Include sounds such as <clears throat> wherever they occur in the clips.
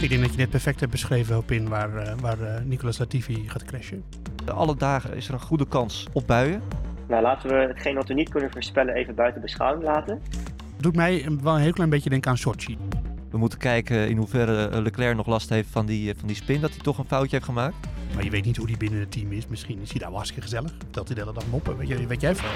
Ik denk dat je net perfect hebt beschreven, Hopin, waar, uh, waar uh, Nicolas Latifi gaat crashen. Alle dagen is er een goede kans op buien. Nou, laten we hetgeen wat we niet kunnen voorspellen even buiten beschouwing laten. Doet mij wel een heel klein beetje denken aan Sochi. We moeten kijken in hoeverre Leclerc nog last heeft van die, van die spin, dat hij toch een foutje heeft gemaakt. Maar je weet niet hoe die binnen het team is. Misschien is hij daar wel hartstikke gezellig. Telt hij de hele dag moppen. Weet, je, weet jij veel?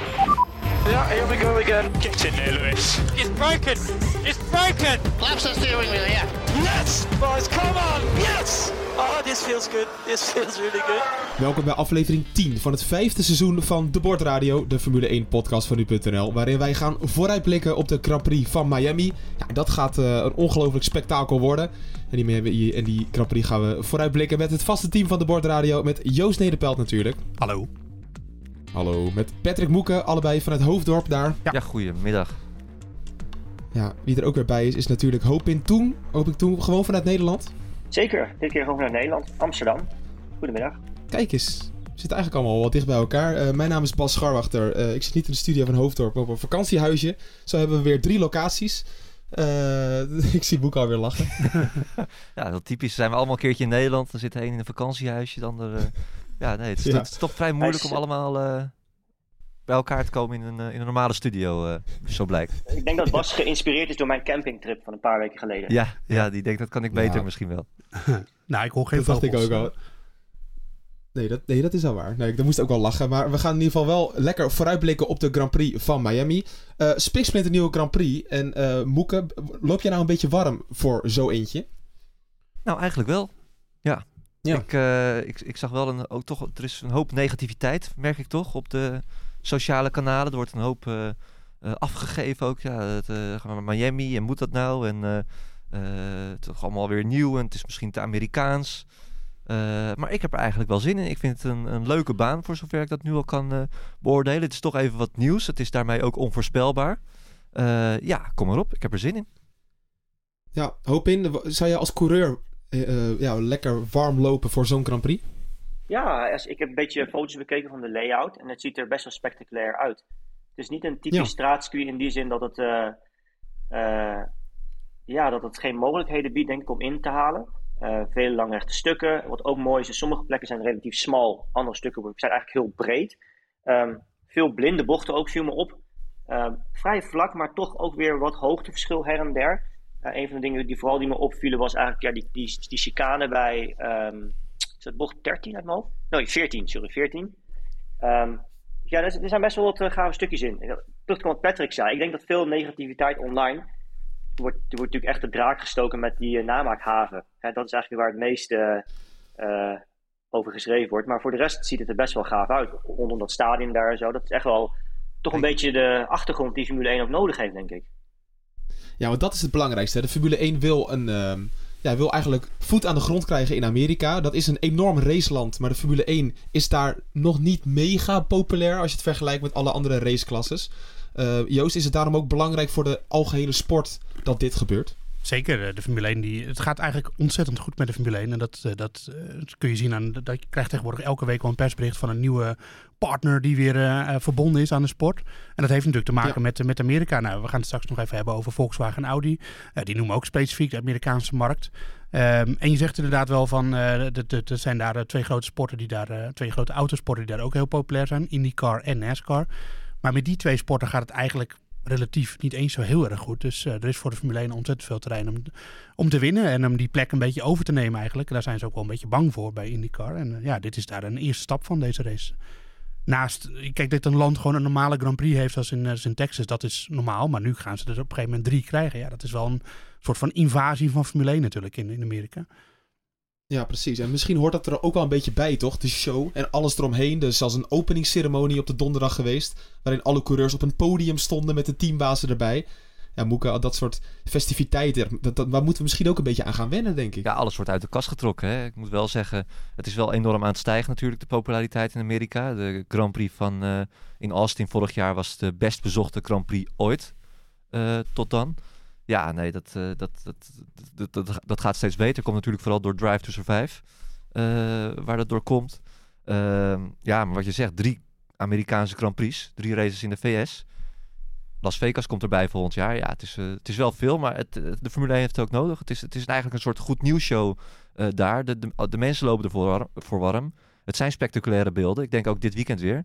Ja, here we go again. Get in there, Lewis. It's broken. It's broken. Flaps the steering wheel, yeah. Yes, boys, come on. Yes. Oh, this feels good. This feels really good. Welkom bij aflevering 10 van het vijfde seizoen van De Bordradio, de Formule 1 podcast van u.nl. Waarin wij gaan vooruitblikken op de Grand Prix van Miami. Ja, dat gaat uh, een ongelooflijk spektakel worden. En die, en die Grand Prix gaan we vooruitblikken met het vaste team van De Bordradio. Met Joost Nederpelt natuurlijk. Hallo. Hallo. Met Patrick Moeken, allebei vanuit Hoofddorp daar. Ja, ja goedemiddag. Ja, wie er ook weer bij is, is natuurlijk Hopin Toen. Hopin Toen, gewoon vanuit Nederland. Zeker, dit keer gewoon vanuit Nederland, Amsterdam. Goedemiddag. Kijk eens, we zitten eigenlijk allemaal wat dicht bij elkaar. Uh, mijn naam is Bas Scharwachter. Uh, ik zit niet in de studio van Hoofddorp, maar op een vakantiehuisje. Zo hebben we weer drie locaties. Uh, <laughs> ik zie Boek alweer lachen. <laughs> ja, dat typisch. Zijn we allemaal een keertje in Nederland. Dan zit er een in een vakantiehuisje, dan er... ja, nee, het is, ja. het is, toch vrij moeilijk om allemaal bij elkaar te komen in een, in een normale studio, zo blijkt. Ik denk dat Bas geïnspireerd is door mijn campingtrip van een paar weken geleden. Ja, ja die denkt dat kan ik beter ja. misschien wel. <laughs> nou, ik hoor geen Dat dacht ik ook al. Nee dat, nee, dat is al waar. Nee, ik moest ook wel lachen. Maar we gaan in ieder geval wel lekker vooruitblikken op de Grand Prix van Miami. Uh, Spiksplint een nieuwe Grand Prix. En uh, Moeke, loop jij nou een beetje warm voor zo eentje? Nou, eigenlijk wel. Ja. Ik, uh, ik, ik zag wel een, ook toch, er is een hoop negativiteit, merk ik toch, op de sociale kanalen. Er wordt een hoop afgegeven ook. Ja, het, gaan we naar Miami en moet dat nou? En het is allemaal weer nieuw en het is misschien te Amerikaans. Uh, maar ik heb er eigenlijk wel zin in. Ik vind het een, een leuke baan voor zover ik dat nu al kan uh, beoordelen. Het is toch even wat nieuws. Het is daarmee ook onvoorspelbaar. Uh, ja, kom erop. Ik heb er zin in. Ja, hoop in. Zou je als coureur ja, lekker warm lopen voor zo'n Grand Prix? Ja, ik heb een beetje foto's bekeken van de layout. En het ziet er best wel spectaculair uit. Het is niet een typisch ja. straatcircuit in die zin dat het, ja, dat het geen mogelijkheden biedt, denk ik, om in te halen. Vele langrechte stukken. Wat ook mooi is, sommige plekken zijn relatief smal, andere stukken zijn eigenlijk heel breed. Um, veel blinde bochten ook, viel me op. Um, vrij vlak, maar toch ook weer wat hoogteverschil her en der. Uh, een van de dingen die vooral die me opvielen was eigenlijk ja, die, die, die chicane bij, um, is het bocht 13 uit mijn hoofd? Nee, 14, sorry, 14. ja, er, er, zijn best wel wat uh, gave stukjes in. Terug te wat Patrick zei, ik denk dat veel negativiteit online wordt, er wordt natuurlijk echt de draak gestoken met die uh, namaakhaven. Hè, dat is eigenlijk waar het meeste uh, over geschreven wordt. Maar voor de rest ziet het er best wel gaaf uit. Rondom dat stadion daar en zo. Dat is echt wel toch een beetje de achtergrond die Formule 1 ook nodig heeft, denk ik. Ja, want dat is het belangrijkste. De Formule 1 wil een... Uh, ja, wil eigenlijk voet aan de grond krijgen in Amerika. Dat is een enorm raceland, maar de Formule 1 is daar nog niet mega populair als je het vergelijkt met alle andere raceklasses. Uh, Joost, is het daarom ook belangrijk voor de algehele sport dat dit gebeurt? Zeker, eh, de Formule 1, die, het gaat eigenlijk ontzettend goed met de Formule 1. En dat, eh, dat, dat kun je zien aan, dat je krijgt tegenwoordig elke week wel een persbericht van een nieuwe partner die weer uh, verbonden is aan de sport. En dat heeft natuurlijk te maken ja. met, met Amerika. Nou, we gaan het straks nog even hebben over Volkswagen en Audi. Uh, die noemen ook specifiek de Amerikaanse markt. Um, en je zegt inderdaad wel van, er zijn daar twee grote sporten die daar, twee grote autosporten die daar ook heel populair zijn. IndyCar en NASCAR. Maar met die twee sporten gaat het eigenlijk relatief niet eens zo heel erg goed. Dus uh, er is voor de Formule 1 ontzettend veel terrein om, om te winnen en om die plek een beetje over te nemen eigenlijk. Daar zijn ze ook wel een beetje bang voor bij IndyCar. En uh, ja, dit is daar een eerste stap van deze race. Naast, kijk, dat een land gewoon een normale Grand Prix heeft als in, Texas, dat is normaal. Maar nu gaan ze er op een gegeven moment drie krijgen. Ja, dat is wel een soort van invasie van Formule 1 natuurlijk in, in Amerika. Ja, precies. En misschien hoort dat er ook wel een beetje bij, toch? De show en alles eromheen. Dus als een openingsceremonie op de donderdag geweest. Waarin alle coureurs op een podium stonden met de teambazen erbij. Ja, Moeke, dat soort festiviteiten, dat, dat, daar moeten we misschien ook een beetje aan gaan wennen, denk ik. Ja, alles wordt uit de kast getrokken. Hè? Ik moet wel zeggen, het is wel enorm aan het stijgen natuurlijk, de populariteit in Amerika. De Grand Prix van uh, in Austin vorig jaar was de best bezochte Grand Prix ooit. Uh, tot dan. Ja, nee, dat, uh, dat, dat, dat, dat, dat, gaat steeds beter. Komt natuurlijk vooral door Drive to Survive, uh, waar dat door komt. Uh, ja, maar wat je zegt, drie Amerikaanse Grand Prix, drie races in de VS. Las Vegas komt erbij volgend jaar. Ja, het is, uh, het is wel veel, maar het, de Formule 1 heeft het ook nodig. Het is, het is eigenlijk een soort goed nieuwsshow uh, daar. De, de, mensen lopen ervoor voor warm. Het zijn spectaculaire beelden. Ik denk ook dit weekend weer.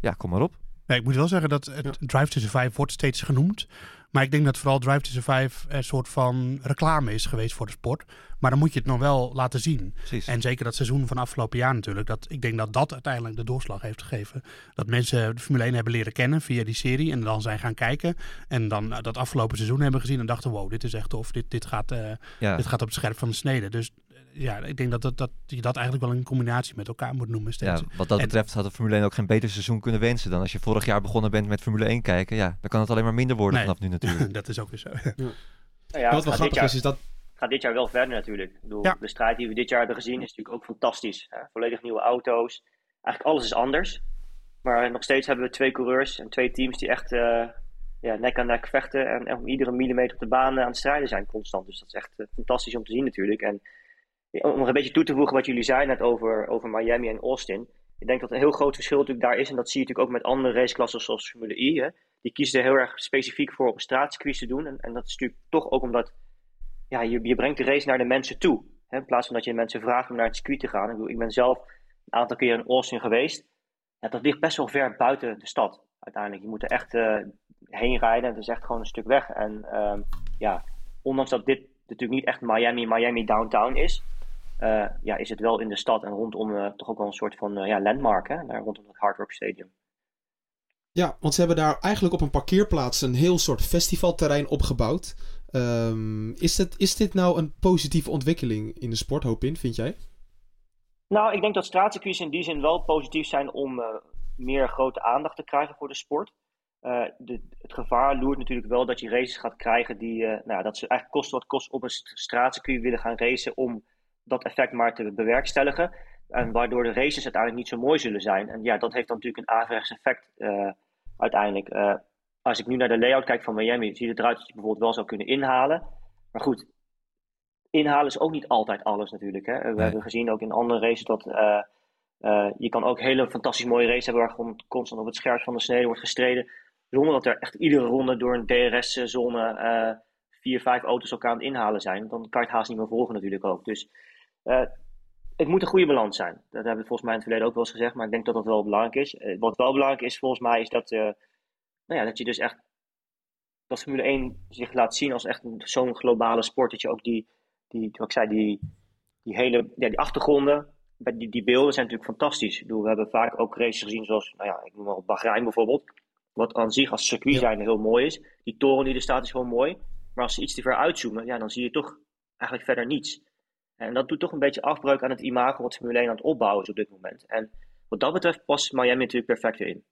Ja, kom maar op. Nee, ik moet wel zeggen dat het ja. Drive to Survive wordt steeds genoemd. Maar ik denk dat vooral Drive to Survive een soort van reclame is geweest voor de sport. Maar dan moet je het nog wel laten zien. Precies. En zeker dat seizoen van afgelopen jaar natuurlijk. Dat, ik denk dat dat uiteindelijk de doorslag heeft gegeven. Dat mensen de Formule 1 hebben leren kennen via die serie. En dan zijn gaan kijken. En dan dat afgelopen seizoen hebben gezien. En dachten, wow, dit is echt tof. Dit, dit, gaat, uh, ja. dit gaat op het scherp van de snede. Dus ja, ik denk dat, dat, dat je dat eigenlijk wel in combinatie met elkaar moet noemen steeds. Ja, wat dat betreft had de Formule 1 ook geen beter seizoen kunnen wensen dan als je vorig jaar begonnen bent met Formule 1 kijken. Ja, dan kan het alleen maar minder worden nee. vanaf nu natuurlijk. <laughs> dat is ook weer zo. Ja. Nou ja, wat wel grappig jaar, is, is dat... gaat dit jaar wel verder natuurlijk. Ik bedoel, Ja. De strijd die we dit jaar hebben gezien is natuurlijk ook fantastisch. Hè? Volledig nieuwe auto's. Eigenlijk alles is anders. Maar nog steeds hebben we twee coureurs en twee teams die echt eh, ja, nek aan nek vechten. En, en om iedere millimeter op de baan aan het strijden zijn constant. Dus dat is echt eh, fantastisch om te zien natuurlijk. En om nog een beetje toe te voegen wat jullie zeiden net over, over Miami en Austin. Ik denk dat een heel groot verschil natuurlijk daar is. En dat zie je natuurlijk ook met andere raceklassen zoals Formule I. Hè? Die kiezen er heel erg specifiek voor op een straatcircuit te doen. En, en dat is natuurlijk toch ook omdat ja, je, je brengt de race naar de mensen toe. Hè? In plaats van dat je mensen vraagt om naar het circuit te gaan. Ik, ik ben zelf een aantal keer in Austin geweest. Dat ligt best wel ver buiten de stad uiteindelijk. Je moet er echt uh, heen rijden. Het is echt gewoon een stuk weg. En uh, ja, ondanks dat dit natuurlijk niet echt Miami, Miami downtown is, uh, ja, is het wel in de stad en rondom uh, toch ook wel een soort van uh, ja, landmark, hè, daar rondom het Hard Rock Stadium. Ja, want ze hebben daar eigenlijk op een parkeerplaats een heel soort festivalterrein opgebouwd. Um, is, het, is dit nou een positieve ontwikkeling in de sport, hoop in, vind jij? Nou, ik denk dat straatcircuits in die zin wel positief zijn om meer grote aandacht te krijgen voor de sport. Uh, de, het gevaar loert natuurlijk wel dat je races gaat krijgen die, uh, nou, dat ze eigenlijk kost wat kost op een straatcircuit willen gaan racen om dat effect maar te bewerkstelligen. En waardoor de races uiteindelijk niet zo mooi zullen zijn. En ja, dat heeft dan natuurlijk een averechts effect uh, uiteindelijk. als ik nu naar de layout kijk van Miami, ziet het eruit dat je bijvoorbeeld wel zou kunnen inhalen. Maar goed, inhalen is ook niet altijd alles natuurlijk. Hè? We Nee. hebben gezien ook in andere races dat uh, je kan ook hele fantastisch mooie races hebben waar gewoon constant op het scherp van de snede wordt gestreden. Zonder dat er echt iedere ronde door een DRS-zone vier, vijf auto's elkaar aan het inhalen zijn. Dan kan je het haast niet meer volgen natuurlijk ook. Dus uh, het moet een goede balans zijn. Dat hebben we volgens mij in het verleden ook wel eens gezegd. Maar ik denk dat dat wel belangrijk is. Uh, wat wel belangrijk is volgens mij is dat, nou ja, dat je dus echt... Dat Formule 1 zich laat zien als echt zo'n globale sport. Dat je ook die, die wat ik zei, die, die hele ja, die achtergronden die, die beelden zijn natuurlijk fantastisch. Ik bedoel, we hebben vaak ook races gezien zoals, nou ja, ik noem maar Bahrein bijvoorbeeld. Wat aan zich als circuit Ja. zijn heel mooi is. Die toren die er staat is heel mooi. Maar als ze iets te ver uitzoomen, ja, dan zie je toch eigenlijk verder niets. En dat doet toch een beetje afbreuk aan het imago wat Formule 1 aan het opbouwen is op dit moment. En wat dat betreft past Miami natuurlijk perfect erin.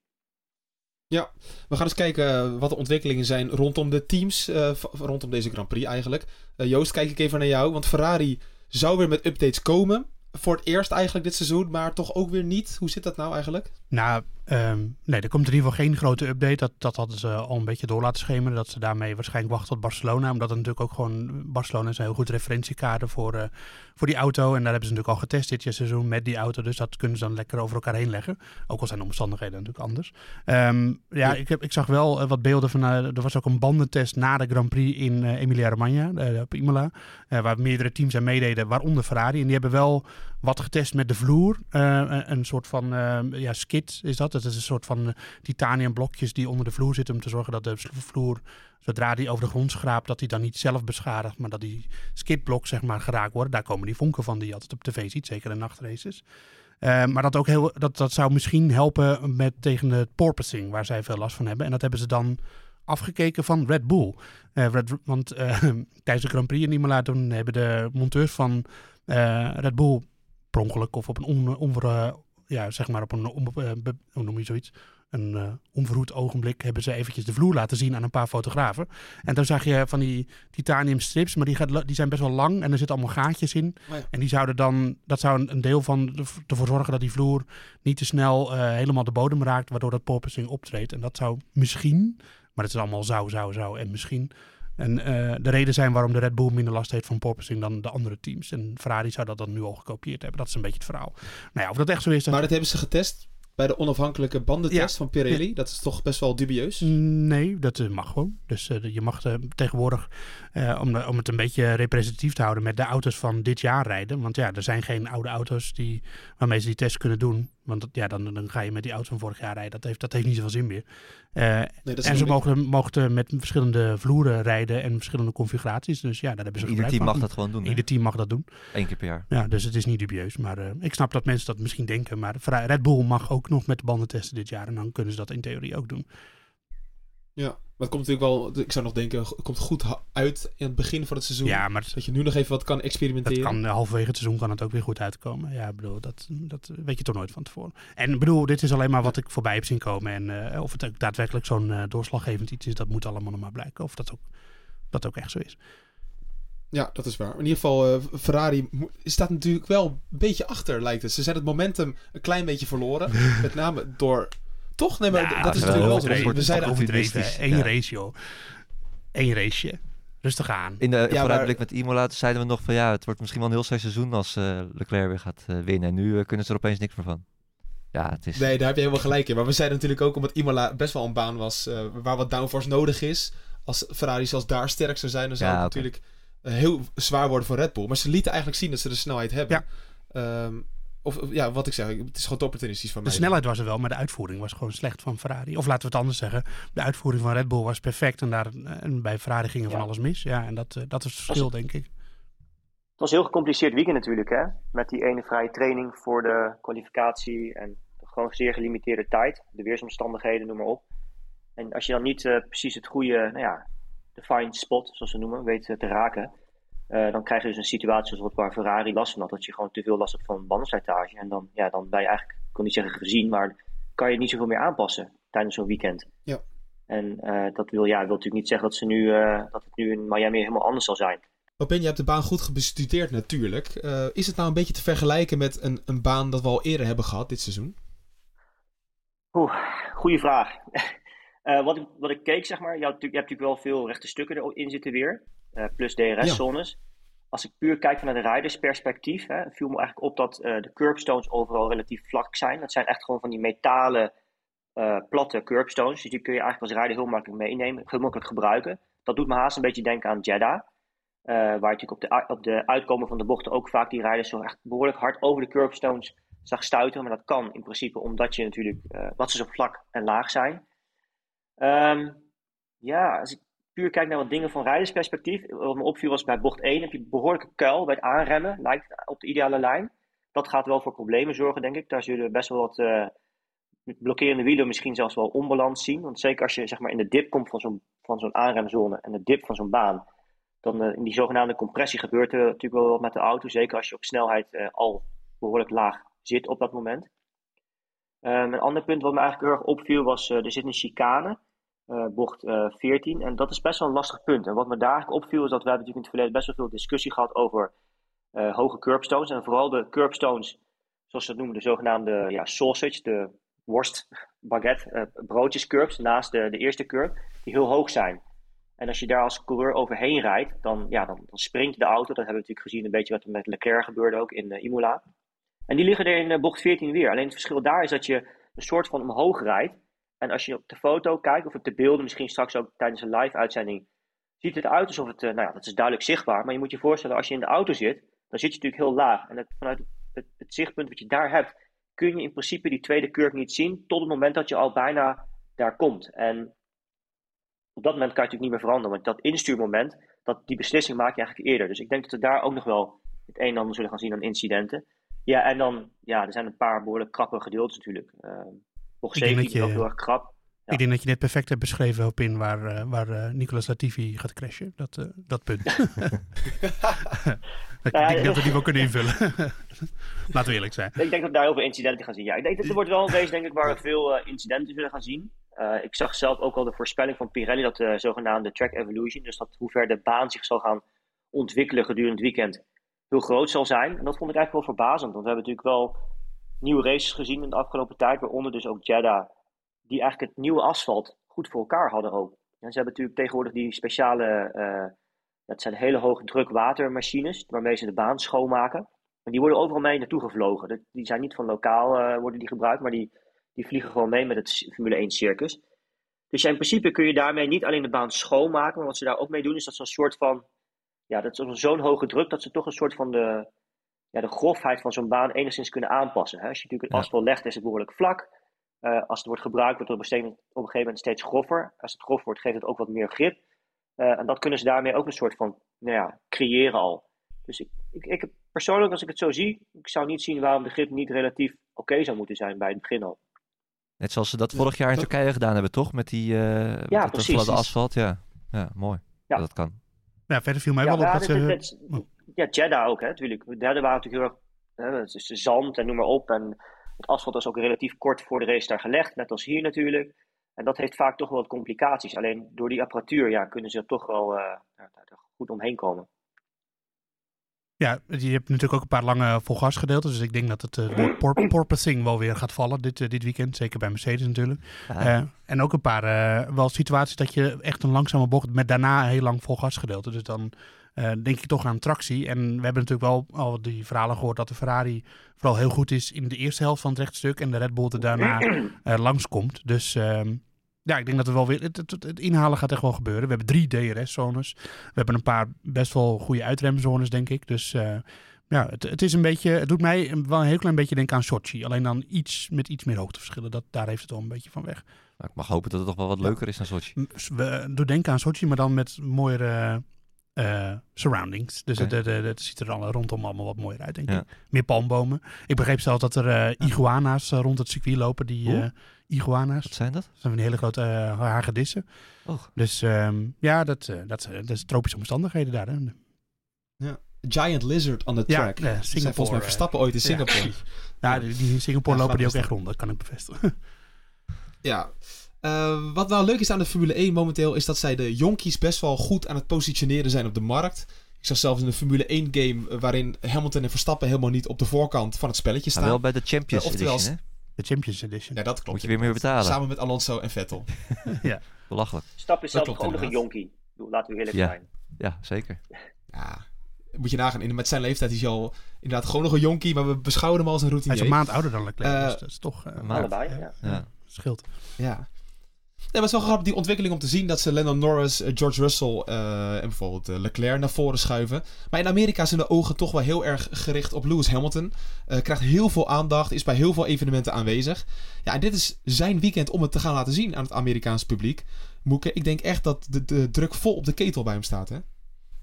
Ja, we gaan eens kijken wat de ontwikkelingen zijn rondom de teams, uh, rondom deze Grand Prix eigenlijk. Uh, Joost, kijk ik even naar jou, want Ferrari zou weer met updates komen voor het eerst eigenlijk dit seizoen, maar toch ook weer niet. Hoe zit dat nou eigenlijk? Nou, um, nee, er komt in ieder geval geen grote update. Dat, dat hadden ze al een beetje door laten schemeren. Dat ze daarmee waarschijnlijk wachten tot Barcelona. Omdat het natuurlijk ook gewoon... Barcelona is een heel goed referentiekader voor, uh, voor die auto. En daar hebben ze natuurlijk al getest dit seizoen met die auto. Dus dat kunnen ze dan lekker over elkaar heen leggen. Ook al zijn de omstandigheden natuurlijk anders. Um, ja, ja, Ik, heb, ik zag wel uh, wat beelden van... Uh, er was ook een bandentest na de Grand Prix in Emilia-Romagna, op Imola. waar meerdere teams aan meededen, waaronder Ferrari. En die hebben wel wat getest met de vloer. Uh, een soort van uh, ja, skid is dat. Dat is een soort van titanium blokjes die onder de vloer zitten om te zorgen dat de vloer, zodra die over de grond schraapt, dat die dan niet zelf beschadigt, maar dat die skidblok zeg maar geraakt worden. Daar komen die vonken van die je altijd op tv ziet, zeker in nachtraces. Maar dat, ook heel, dat, dat zou misschien helpen met, tegen het porpoising, waar zij veel last van hebben. En dat hebben ze dan afgekeken van Red Bull. Red, want <laughs> tijdens de Grand Prix in Imola toen hebben de monteurs van Red Bull per ongeluk of op een on, onver, ja, zeg maar op een on, hoe noem je zoiets? Een uh, onverhoed ogenblik hebben ze eventjes de vloer laten zien aan een paar fotografen. En dan zag je van die titanium strips, maar die, gaat, die zijn best wel lang en er zitten allemaal gaatjes in. Oh ja. En die zouden dan, dat zou een deel van ervoor zorgen dat die vloer niet te snel uh, helemaal de bodem raakt, waardoor dat porpoising optreedt. En dat zou misschien, maar het is allemaal zou, zou, zou en misschien. En uh, de reden zijn waarom de Red Bull minder last heeft van porpoising dan de andere teams. En Ferrari zou dat dan nu al gekopieerd hebben. Dat is een beetje het verhaal. Nou ja, of dat echt zo is. Dat... Maar dat hebben ze getest bij de onafhankelijke bandentest van Pirelli. Dat is toch best wel dubieus? Nee, dat eh, mag gewoon. Dus uh, je mag uh, tegenwoordig, om, om het een beetje representatief te houden, met de auto's van dit jaar rijden. Want ja, er zijn geen oude auto's die, waarmee ze die test kunnen doen. Want ja, dan, dan ga je met die auto van vorig jaar rijden. Dat heeft, dat heeft niet zoveel zin meer. Nee, en ze mogen, mogen met verschillende vloeren rijden en verschillende configuraties. Dus ja, daar hebben ze Ieder team mag dat gewoon doen. Ieder team mag dat doen. Eén keer per jaar. Ja, dus het is niet dubieus. Maar ik snap dat mensen dat misschien denken. Maar Red Bull mag ook nog met de banden testen dit jaar. En dan kunnen ze dat in theorie ook doen. Ja, maar het komt natuurlijk wel, ik zou nog denken, het komt goed uit in het begin van het seizoen. Ja, maar dat je nu nog even wat kan experimenteren. Dat kan halverwege het seizoen kan het ook weer goed uitkomen. Ja, ik bedoel, dat, dat weet je toch nooit van tevoren. En ik bedoel, dit is alleen maar wat ik voorbij heb zien komen. En uh, of het ook daadwerkelijk zo'n uh, doorslaggevend iets is, dat moet allemaal nog maar blijken. Of dat ook, dat ook echt zo is. Ja, dat is waar. In ieder geval, uh, Ferrari staat natuurlijk wel een beetje achter, lijkt het. Ze zijn het momentum een klein beetje verloren. <laughs> met name door... Toch? Nee, maar ja, dat is natuurlijk wel zo. We zeiden overdreven. Eén race, joh. Eén raceje. Rustig aan. In de ja, vooruitblik met Imola zeiden we nog van... ja, het wordt misschien wel een heel slecht seizoen als uh, Leclerc weer gaat uh, winnen. En nu kunnen ze er opeens niks meer van. Ja, het is... Nee, daar heb je helemaal gelijk in. Maar we zeiden natuurlijk ook omdat Imola best wel een baan was... waar wat downforce nodig is. Als Ferrari zelfs daar sterk zou zijn, dan zou ja, het okay. natuurlijk heel zwaar worden voor Red Bull. Maar ze lieten eigenlijk zien dat ze de snelheid hebben. Ja. Um, of ja, wat ik zeg, het is gewoon opportunistisch van mij. De snelheid was er wel, maar de uitvoering was gewoon slecht van Ferrari. Of laten we het anders zeggen, de uitvoering van Red Bull was perfect en, daar, en bij Ferrari ging er van alles mis. Ja, en dat, dat is het verschil, denk ik. Het was een heel gecompliceerd weekend natuurlijk, hè? Met die ene vrije training voor de kwalificatie en gewoon zeer gelimiteerde tijd. De weersomstandigheden, noem maar op. En als je dan niet uh, precies het goede, nou ja, de fine spot, zoals ze noemen, weet te raken. Uh, dan krijg je dus een situatie zoals waar Ferrari last van had. Dat je gewoon te veel last hebt van bandenslijtage. En dan, ja, dan ben je eigenlijk, ik kon niet zeggen gezien, maar kan je niet zoveel meer aanpassen tijdens zo'n weekend. Ja. En uh, dat wil, ja, wil natuurlijk niet zeggen dat, ze nu, uh, dat het nu in Miami helemaal anders zal zijn. Ben, je hebt de baan goed bestudeerd natuurlijk. is het nou een beetje te vergelijken met een, een baan dat we al eerder hebben gehad dit seizoen? Oeh, goede vraag. Uh, <laughs> wat, ik, wat ik keek, zeg maar, je, hebt natuurlijk wel veel rechte stukken erin zitten weer. Uh, plus DRS-zones. Als ik puur kijk vanuit een rijdersperspectief, hè, viel me eigenlijk op dat uh, de curbstones overal relatief vlak zijn. Dat zijn echt gewoon van die metalen platte curbstones. Dus die kun je eigenlijk als rijder heel makkelijk meenemen, heel makkelijk gebruiken. Dat doet me haast een beetje denken aan Jeddah. waar je natuurlijk op de, op de uitkomen van de bochten ook vaak die rijders zo echt behoorlijk hard over de curbstones zag stuiten. Maar dat kan in principe omdat je natuurlijk, wat ze zo vlak en laag zijn. Um, ja, als ik puur kijk naar wat dingen van rijdersperspectief. Wat me opviel was bij bocht 1 heb je behoorlijke kuil bij het aanremmen. Lijkt op de ideale lijn. Dat gaat wel voor problemen zorgen, denk ik. Daar zullen best wel wat uh, blokkerende wielen misschien zelfs wel onbalans zien. Want zeker als je zeg maar, in de dip komt van zo'n, van zo'n aanremzone en de dip van zo'n baan. Dan uh, in die zogenaamde compressie gebeurt er natuurlijk wel wat met de auto. Zeker als je op snelheid uh, al behoorlijk laag zit op dat moment. Um, een ander punt wat me eigenlijk erg opviel was, er zit een chicane uh, bocht uh, eh, 14. En dat is best wel een lastig punt. En wat me daar eigenlijk opviel is dat we hebben natuurlijk in het verleden best wel veel discussie gehad over uh, hoge curbstones. En vooral de curbstones, zoals ze dat noemen, de zogenaamde ja, sausage, de worst, <laughs> baguette, broodjes curbs naast de, de eerste curb, die heel hoog zijn. En als je daar als coureur overheen rijdt, dan, ja, dan, dan springt de auto. Dat hebben we natuurlijk gezien, een beetje wat er met Leclerc gebeurde ook in Imola. En die liggen er in bocht 14 weer. Alleen het verschil daar is dat je een soort van omhoog rijdt. En als je op de foto kijkt, of op de beelden, misschien straks ook tijdens een live-uitzending, ziet het eruit alsof het, uh, nou ja, dat is duidelijk zichtbaar. Maar je moet je voorstellen, als je in de auto zit, dan zit je natuurlijk heel laag. En het, vanuit het, het, zichtpunt wat je daar hebt, kun je in principe die tweede curve niet zien, tot het moment dat je al bijna daar komt. En op dat moment kan je natuurlijk niet meer veranderen, want dat instuurmoment, dat, die beslissing maak je eigenlijk eerder. Dus ik denk dat we daar ook nog wel het een en ander zullen gaan zien aan incidenten. Ja, en dan, ja, er zijn een paar behoorlijk krappe gedeeltes natuurlijk. Uh, 17 ook heel erg krap. Ja. Ik denk dat je net perfect hebt beschreven, op in waar, uh, waar uh, Nicolas Latifi gaat crashen. Dat, uh, dat punt. <laughs> <laughs> ik denk dat we die wel kunnen <laughs> invullen. Laten we eerlijk zijn. Ik denk dat we daar heel veel incidenten gaan zien. Ja, ik denk dat er wordt wel een race denk ik, waar we veel incidenten zullen gaan zien. ik zag zelf ook al de voorspelling van Pirelli, dat de zogenaamde track evolution, dus dat hoe ver de baan zich zal gaan ontwikkelen gedurende het weekend, heel groot zal zijn. En dat vond ik eigenlijk wel verbazend, want we hebben natuurlijk wel nieuwe races gezien in de afgelopen tijd, waaronder dus ook Jeddah, die eigenlijk het nieuwe asfalt goed voor elkaar hadden ook. En ze hebben natuurlijk tegenwoordig die speciale, uh, dat zijn hele hoge druk watermachines, waarmee ze de baan schoonmaken. En die worden overal mee naartoe gevlogen. Die zijn niet van lokaal uh, worden die gebruikt, maar die, die vliegen gewoon mee met het Formule 1 circus. Dus in principe kun je daarmee niet alleen de baan schoonmaken, maar wat ze daar ook mee doen is dat ze een soort van, ja, dat is zo'n hoge druk dat ze toch een soort van de, ja, de grofheid van zo'n baan enigszins kunnen aanpassen. Hè? Als je natuurlijk het asfalt legt, is het behoorlijk vlak. Uh, als het wordt gebruikt, wordt het op een, op een gegeven moment steeds groffer. Als het grof wordt, geeft het ook wat meer grip. Uh, en dat kunnen ze daarmee ook een soort van nou ja, creëren al. Dus ik, ik, ik, persoonlijk, als ik het zo zie, ik zou niet zien waarom de grip niet relatief oké zou moeten zijn bij het begin al. Net zoals ze dat vorig jaar in Turkije gedaan hebben, toch? Met die uh, ja, met precies. dat asfalt. Ja, ja mooi. Ja. Dat kan. Ja, verder viel mij ja, wel op dat ze... dit- ja, Jeddah ook, hè, natuurlijk. Jeddah waren natuurlijk heel erg, hè, het is zand en noem maar op. En het asfalt was ook relatief kort voor de race daar gelegd, net als hier natuurlijk. En dat heeft vaak toch wel wat complicaties. Alleen door die apparatuur ja, kunnen ze er toch wel eh, goed omheen komen. Ja, je hebt natuurlijk ook een paar lange volgasgedeeltes. Dus ik denk dat het woord por <clears throat> porpoising wel weer gaat vallen dit, eh, dit weekend. Zeker bij Mercedes natuurlijk. Eh, en ook een paar wel situaties dat je echt een langzame bocht met daarna een heel lang volgasgedeelte. Dus dan denk ik toch aan tractie. En we hebben natuurlijk wel al die verhalen gehoord dat de Ferrari vooral heel goed is in de eerste helft van het rechtstuk. En de Red Bull er daarna <clears throat> eh, langskomt. Dus ehm, ja, ik denk dat er wel weer. Het, het, het inhalen gaat echt wel gebeuren. We hebben drie DRS-zones. We hebben een paar best wel goede uitremzones, denk ik. Dus eh, ja, het, het is een beetje. Het doet mij een- wel een heel klein beetje denken aan Sochi. Alleen dan iets met iets meer hoogteverschillen. Dat, daar heeft het wel een beetje van weg. Maar ik mag hopen dat het toch wel wat leuker is dan Sochi. We doen denken aan Sochi, maar dan met mooiere eh, surroundings. Dus het, het, het, het ziet er dan rondom allemaal wat mooier uit, denk Ja. ik. Meer palmbomen. Ik begreep zelfs dat er eh, iguana's eh, rond het circuit lopen. Die eh, iguana's. Wat zijn dat? Dat zijn van die hele grote uh, hagedissen. Oh. Dus ehm, ja, dat, eh, dat, dat is tropische omstandigheden daar. Hè. Giant Lizard on the Ja, track. eh, Dat zijn Singapore, volgens mij Verstappen ooit in ja. Singapore. Ja, die, die in Singapore Ja, lopen die ook echt rond. Dat kan ik bevestigen. Ja. Eh, wat nou leuk is aan de Formule 1 momenteel, is dat zij de jonkies best wel goed aan het positioneren zijn op de markt. Ik zag zelfs in de Formule 1 game eh, waarin Hamilton en Verstappen helemaal niet op de voorkant van het spelletje Maar staan. wel bij de Champions Ja, oftewel- Edition, hè? De Champions Edition. Ja, dat klopt. Moet je weer meer betalen. Samen met Alonso en Vettel. <laughs> <laughs> Belachelijk. Stap is zelf ook nog een jonkie. Laten we eerlijk Ja. zijn. Ja, zeker. Ja, moet je nagaan. In- Met zijn leeftijd is hij al inderdaad gewoon nog een jonkie, maar we beschouwen hem als een Hij routinier. is een maand ouder dan Leclerc. Eh, dus dat is toch... eh, een maand. Allebei, ja. Ja. scheelt. Ja. Nee, maar het is wel grappig die ontwikkeling om te zien dat ze Lennon Norris, eh, George Russell eh, en bijvoorbeeld eh, Leclerc naar voren schuiven. Maar in Amerika zijn de ogen toch wel heel erg gericht op Lewis Hamilton. Eh, krijgt heel veel aandacht, is bij heel veel evenementen aanwezig. Ja, en dit is zijn weekend om het te gaan laten zien aan het Amerikaanse publiek. Moeke, ik denk echt dat de, druk vol op de ketel bij hem staat, hè?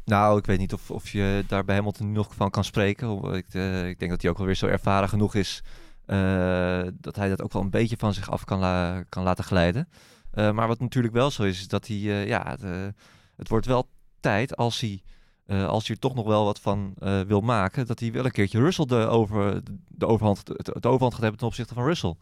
Nou, ik weet niet of, of je daar bij Hamilton nog van kan spreken. Ik, ik denk dat hij ook wel weer zo ervaren genoeg is dat hij dat ook wel een beetje van zich af kan, kan laten glijden. Eh, maar wat natuurlijk wel zo is, is dat hij, eh, ja, het, eh, het wordt wel tijd als hij, als hij er toch nog wel wat van wil maken, dat hij wel een keertje Russell de, over, de overhand, het, het overhand gaat hebben ten opzichte van Russell.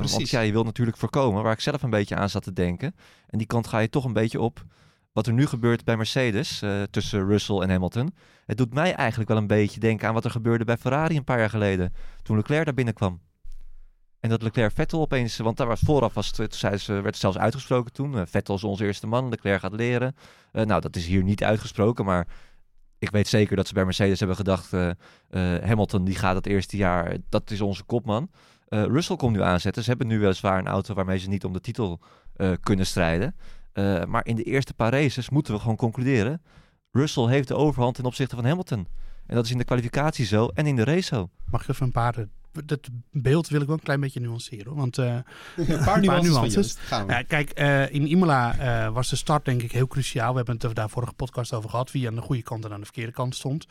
Want ja, je wil natuurlijk voorkomen, waar ik zelf een beetje aan zat te denken. En die kant ga je toch een beetje op wat er nu gebeurt bij Mercedes tussen Russell en Hamilton. Het doet mij eigenlijk wel een beetje denken aan wat er gebeurde bij Ferrari een paar jaar geleden. Toen Leclerc daar binnenkwam. En dat Leclerc Vettel opeens, want daar was vooraf was het, werd zelfs uitgesproken toen. eh, Vettel is onze eerste man, Leclerc gaat leren. Eh, nou, dat is hier niet uitgesproken, maar ik weet zeker dat ze bij Mercedes hebben gedacht, eh, Hamilton die gaat het eerste jaar, dat is onze kopman. Russell komt nu aanzetten. Ze hebben nu weliswaar een auto waarmee ze niet om de titel kunnen strijden. Maar in de eerste paar races moeten we gewoon concluderen. Russell heeft de overhand ten opzichte van Hamilton. En dat is in de kwalificatie zo en in de race zo. Mag ik even een paar... Dat beeld wil ik wel een klein beetje nuanceren. hoor. Want eh, <laughs> Een paar nuances. Gaan we. Ja, kijk, eh, in Imola eh, was de start denk ik heel cruciaal. We hebben het daar vorige podcast over gehad. Wie aan de goede kant en aan de verkeerde kant stond.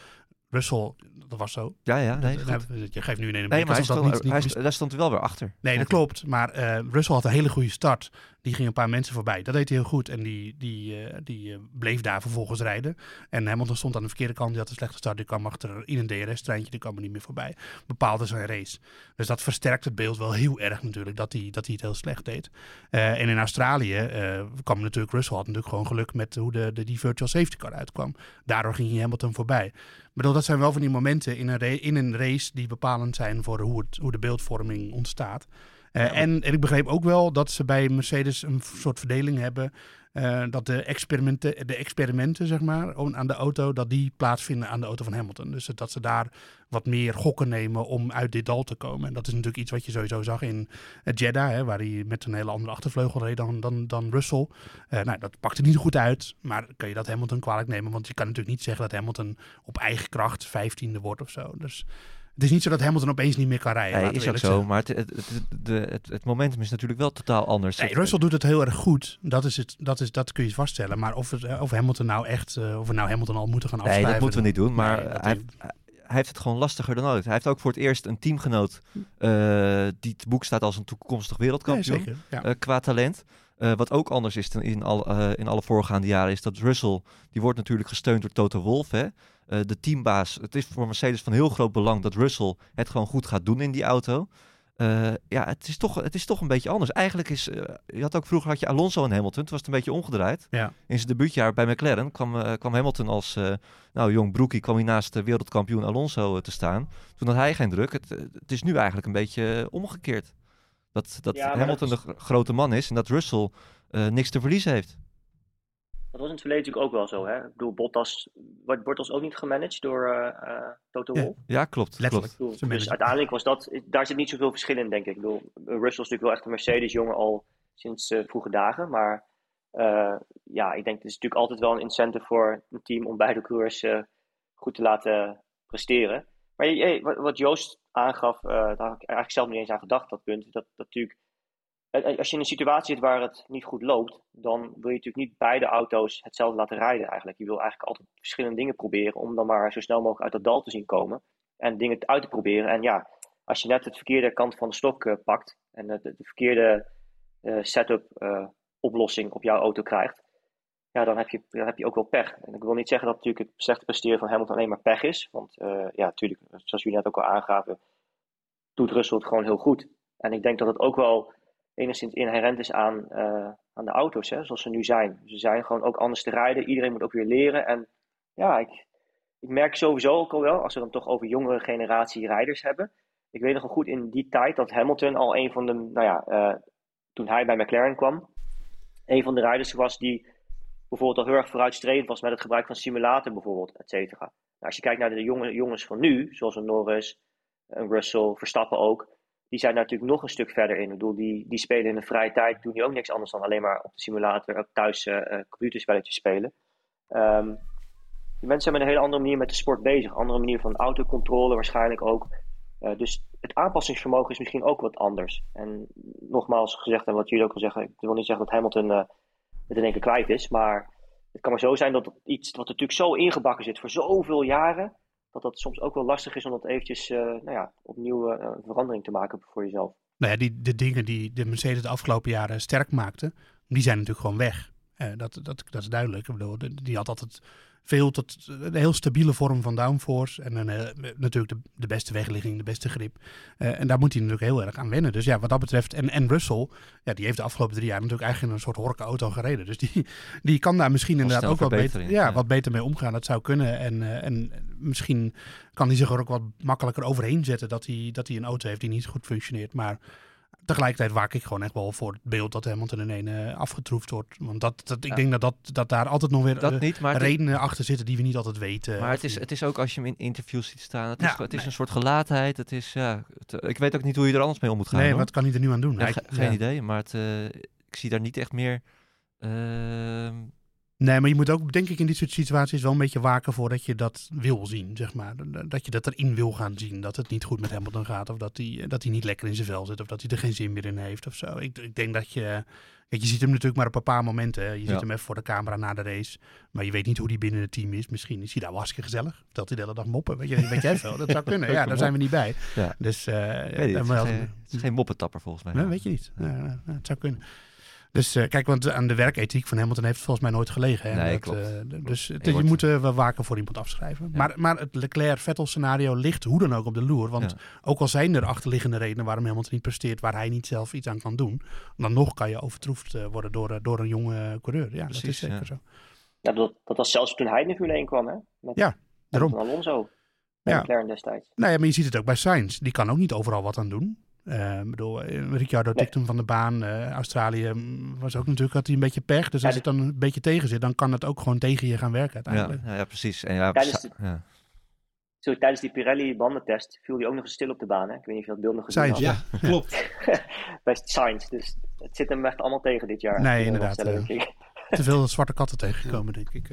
Russell, dat was zo. Ja, ja, nee, Dat- je geeft nu in een Nee, maar hij alsof dat stond, niet, niet hij, wist. daar stond hij wel weer achter. Nee, dat klopt. Maar eh, Russell had een hele goede start. Die ging een paar mensen voorbij. Dat deed hij heel goed. En die, die, eh, die eh, bleef daar vervolgens rijden. En Hamilton stond aan de verkeerde kant. Die had een slechte start. Die kwam achter in een DRS-treintje. Die kwam er niet meer voorbij. Bepaalde zijn race. Dus dat versterkt het beeld wel heel erg natuurlijk. Dat hij, dat hij het heel slecht deed. Eh, en in Australië kwam natuurlijk Russell. Had natuurlijk gewoon geluk met hoe de, de, die virtual safety car uitkwam. Daardoor ging hij Hamilton voorbij. Ik bedoel, dat zijn wel van die momenten in een, in een race die bepalend zijn voor hoe, het, hoe de beeldvorming ontstaat. Uh, en, en, ik begreep ook wel dat ze bij Mercedes een soort verdeling hebben. Uh, dat de experimenten, de experimenten zeg maar, aan de auto, dat die plaatsvinden aan de auto van Hamilton. Dus dat ze daar wat meer gokken nemen om uit dit dal te komen. En dat is natuurlijk iets wat je sowieso zag in Jeddah, hè, waar hij met een hele andere achtervleugel reed dan, dan, dan Russell. Uh, nou, dat pakte niet goed uit, maar kan je dat Hamilton kwalijk nemen? Want je kan natuurlijk niet zeggen dat Hamilton op eigen kracht vijftiende wordt of zo. Dus het is niet zo dat Hamilton opeens niet meer kan rijden. Nee, is ook zo. Maar het, het, het, het, het, momentum is natuurlijk wel totaal anders. Nee, Russell doet het heel erg goed. Dat, is het, dat, is, dat kun je vaststellen. Maar of, het, of Hamilton nou echt, uh, of we nou Hamilton al moeten gaan afschrijven. Nee, dat moeten we niet doen. Maar nee, hij, hij, heeft het gewoon lastiger dan ooit. Hij heeft ook voor het eerst een teamgenoot uh, die het boek staat als een toekomstig wereldkampioen. Nee, ja. uh, qua talent. Uh, wat ook anders is dan in, al, uh, in alle voorgaande jaren is dat Russell, die wordt natuurlijk gesteund door Toto Wolff. Uh, de teambaas. Het is voor Mercedes van heel groot belang dat Russell het gewoon goed gaat doen in die auto. ja, het is, toch, het is toch een beetje anders. Eigenlijk is, je had ook vroeger had je Alonso en Hamilton. Het was het een beetje omgedraaid. Ja. In zijn debuutjaar bij McLaren kwam, kwam Hamilton als nou, jong broekie kwam hij naast de wereldkampioen Alonso te staan. Toen had hij geen druk. Het, het is nu eigenlijk een beetje omgekeerd. Dat, dat Ja, Hamilton dat de gr- grote man is en dat Russell eh, niks te verliezen heeft. Dat was in het verleden natuurlijk ook wel zo. Hè? Ik bedoel, Bottas wordt Bottas ook niet gemanaged door eh, eh, Toto Ja. Wolff. Ja, klopt. Letterlijk. Ik bedoel, Zijn dus uiteindelijk was dat, daar zit niet zoveel verschil in, denk ik. Ik bedoel, Russell is natuurlijk wel echt een Mercedes-jongen al sinds eh, vroege dagen. Maar eh, ja, ik denk het is natuurlijk altijd wel een incentive voor een team om beide coureurs eh, goed te laten presteren. Maar je- wat- Joost aangaf, eh, daar had ik eigenlijk zelf niet eens aan gedacht, dat punt. Dat, dat natuurlijk, als je in een situatie zit waar het niet goed loopt, dan wil je natuurlijk niet beide auto's hetzelfde laten rijden eigenlijk. Je wil eigenlijk altijd verschillende dingen proberen om dan maar zo snel mogelijk uit dat dal te zien komen en dingen uit te proberen. En ja, als je net het verkeerde kant van de stok eh, pakt en de, de verkeerde eh, setup eh, oplossing op jouw auto krijgt, ja, dan heb, je, dan heb je ook wel pech. En ik wil niet zeggen dat natuurlijk het slechte presteren van Hamilton alleen maar pech is. Want eh, ja, natuurlijk, zoals jullie net ook al aangaven, doet Russell het gewoon heel goed. En ik denk dat het ook wel enigszins inherent is aan, eh, aan de auto's, hè, zoals ze nu zijn. Ze zijn gewoon ook anders te rijden. Iedereen moet ook weer leren. En ja, ik, ik merk sowieso ook al wel, als we dan toch over jongere generatie rijders hebben. Ik weet nog goed in die tijd dat Hamilton al een van de, nou ja, eh, toen hij bij McLaren kwam, een van de rijders was die bijvoorbeeld al heel erg vooruitstrevend was met het gebruik van simulator bijvoorbeeld, et cetera. Nou, als je kijkt naar de jonge, jongens van nu, zoals een Norris, een Russell, Verstappen ook, die zijn natuurlijk nog een stuk verder in. Ik bedoel, die, die spelen in de vrije tijd, doen die ook niks anders dan alleen maar op de simulator, thuis eh, eh, computerspelletjes spelen. Die mensen zijn met een hele andere manier met de sport bezig. Andere manier van autocontrole waarschijnlijk ook. Eh, dus het aanpassingsvermogen is misschien ook wat anders. En nogmaals gezegd, en wat jullie ook al zeggen, ik wil niet zeggen dat Hamilton eh het in één keer kwijt is, maar het kan maar zo zijn dat iets wat natuurlijk zo ingebakken zit voor zoveel jaren, dat soms ook wel lastig is om dat eventjes eh, nou ja, opnieuw eh, een verandering te maken voor jezelf. Nou ja, die, de dingen die de Mercedes de afgelopen jaren sterk maakte, die zijn natuurlijk gewoon weg. Eh, dat, dat, dat is duidelijk. Ik bedoel, die had altijd veel tot een heel stabiele vorm van downforce. En een, eh, natuurlijk de, de beste wegligging, de beste grip. Eh, en daar moet hij natuurlijk heel erg aan wennen. Dus ja, wat dat betreft. En, en Russell, ja, die heeft de afgelopen drie jaar natuurlijk eigenlijk in een soort horke auto gereden. Dus die, die kan daar misschien inderdaad ook wat beter, ja, ja. wat beter mee omgaan. Dat zou kunnen. En, eh, en misschien kan hij zich er ook wat makkelijker overheen zetten dat hij, dat hij een auto heeft die niet goed functioneert. Maar tegelijkertijd waak ik gewoon echt wel voor het beeld dat Hamilton in één eh, afgetroefd wordt. Want dat, dat, ik Ja. denk dat, dat, dat daar altijd nog weer Dat eh, niet, maar het, redenen achter zitten die we niet altijd weten. maar het, is, het is ook als je hem in interviews ziet staan. Het Ja, is, het is nee. een soort gelaatheid. Het is, ja, het- ik weet ook niet hoe je er anders mee om moet gaan. nee, hoor. wat kan hij er nu aan doen? Ja, Hij- ge- ja. geen idee, maar het, eh, ik zie daar niet echt meer. ehm, Nee, maar je moet ook, denk ik, in dit soort situaties wel een beetje waken voordat je dat wil zien, zeg maar. Dat je dat erin wil gaan zien, dat het niet goed met Hamilton gaat. Of dat hij, dat hij niet lekker in zijn vel zit, of dat hij er geen zin meer in heeft of zo. Ik, ik denk dat je... Kijk, je ziet hem natuurlijk maar op een paar momenten. hè. Je Ja. ziet hem even voor de camera na de race. Maar je weet niet hoe die binnen het team is. Misschien is hij daar wel hartstikke gezellig. Dat hij de hele dag moppen. Weet, je, weet jij veel? Dat zou kunnen. <laughs> Ja, daar zijn we niet bij. Ja. Dus... eh, weet je, het, is geen, het is geen moppetapper volgens mij. Nee, weet je niet. Ja, het zou kunnen. Dus eh, kijk, want aan de werkethiek van Hamilton heeft het volgens mij nooit gelegen. Hè? Nee, Dat, klopt. eh, dus het- Je wordt- moet eh, wel waken voor iemand afschrijven. Ja. Maar, maar het Leclerc-Vettel scenario ligt hoe dan ook op de loer. Want Ja. ook al zijn er achterliggende redenen waarom Hamilton niet presteert, waar hij niet zelf iets aan kan doen, dan nog kan je overtroefd worden door, door een jonge coureur. Ja, dat is zeker ja. zo. Ja, dat, dat was zelfs toen hij in de Formule 1 kwam, hè? Met Ja, daarom. Hamilton Alonso. Ja. Destijds. Nou ja, maar je ziet het ook bij Sainz. Die kan ook niet overal wat aan doen. Ik bedoel, eh, Ricciardo Nee. hem van de baan. Eh, Australië mm, was ook natuurlijk, had hij een beetje pech. Dus Ja, als het dan een beetje tegen zit, dan kan het ook gewoon tegen je gaan werken Ja, uiteindelijk. ja, ja, precies. En ja, Tijdens de- ja. Zo, tijdens die Pirelli bandentest viel hij ook nog eens stil op de baan. Hè? Ik weet niet of je dat beeld nog gezien Sainz, had. Ja, <laughs> klopt. Bij Sainz. Dus het zit hem echt allemaal tegen dit jaar. Nee, inderdaad. Te veel <laughs> zwarte katten tegengekomen, denk ik.